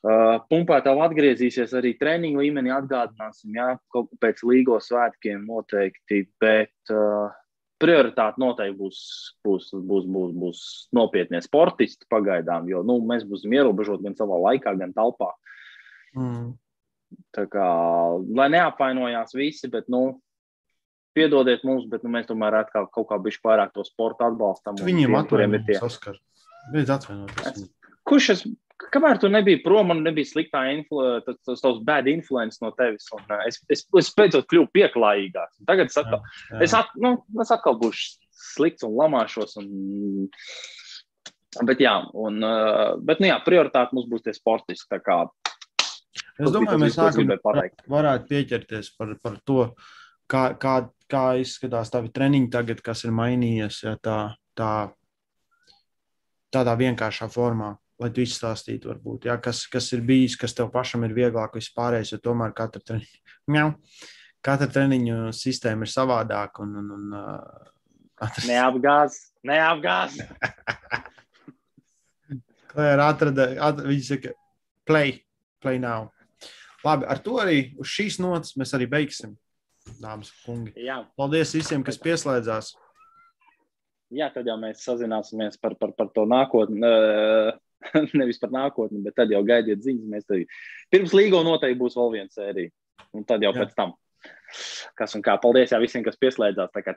Uh, Pumpētā atgriezīsies arī treniņu līmenī, atgādināsim, jā, pēc līgo svētkiem noteikti, bet uh, prioritāte noteikti būs, būs, būs, būs, būs nopietnie sportisti pagaidām, jo nu, mēs būsim ierobežoti gan savā laikā, gan telpā. Mm. Tā kā, lai neapvainojās visi, bet, nu, piedodiet mums, bet nu, mēs tomēr atkal kaut kā bišķi vairāk to sportu atbalstam. Viņiem atvainojas, tie... Oskar. Beidz atvainoties. Kurš es, kamēr tu nebija prom, man nebija sliktā influ, tas, tas tavs bad influence no tevis. Un, uh, es, es, es beidzot kļuvu pieklājīgāks. Tagad es atkal, jā, jā. Es, at, nu, es atkal būšu slikts un lamāšos. Un, bet, jā, un, uh, bet, nu, jā, prioritāte mums būs tie sportisti. Kā, es domāju, mēs sākam varētu pieķerties par, par to, kā, kā, kā izskatās tavi treniņi tagad, kas ir mainījies. Ja, tā, tā, tādā vienkāršā formā lai tu izstāstītu, varbūt, jā, kas, kas ir bijis, kas tev pašam ir vieglāk vispārējais, jo tomēr katra treniņa, (laughs) katra treniņu sistēma ir savādāka. Un, un, un, atrast... Neapgāz, neapgāz. (laughs) Klēra atrada, atrada, viņa saka, play, play now. Labi, ar to arī uz šīs nots mēs arī beigsim, dāmas un kungi. Jā. Paldies visiem, kas pieslēdzās. Jā, tad jau mēs sazināsimies par, par, par to nākotni. (laughs) nevis par nākotni, bet tad jau gaidiet ziņas. Mēs arī pirms līgo noteikti būs vēl viena sērija. Un tad jau Jā. pēc tam. Kas un kā. Paldies jā, visiem, kas pieslēdzās.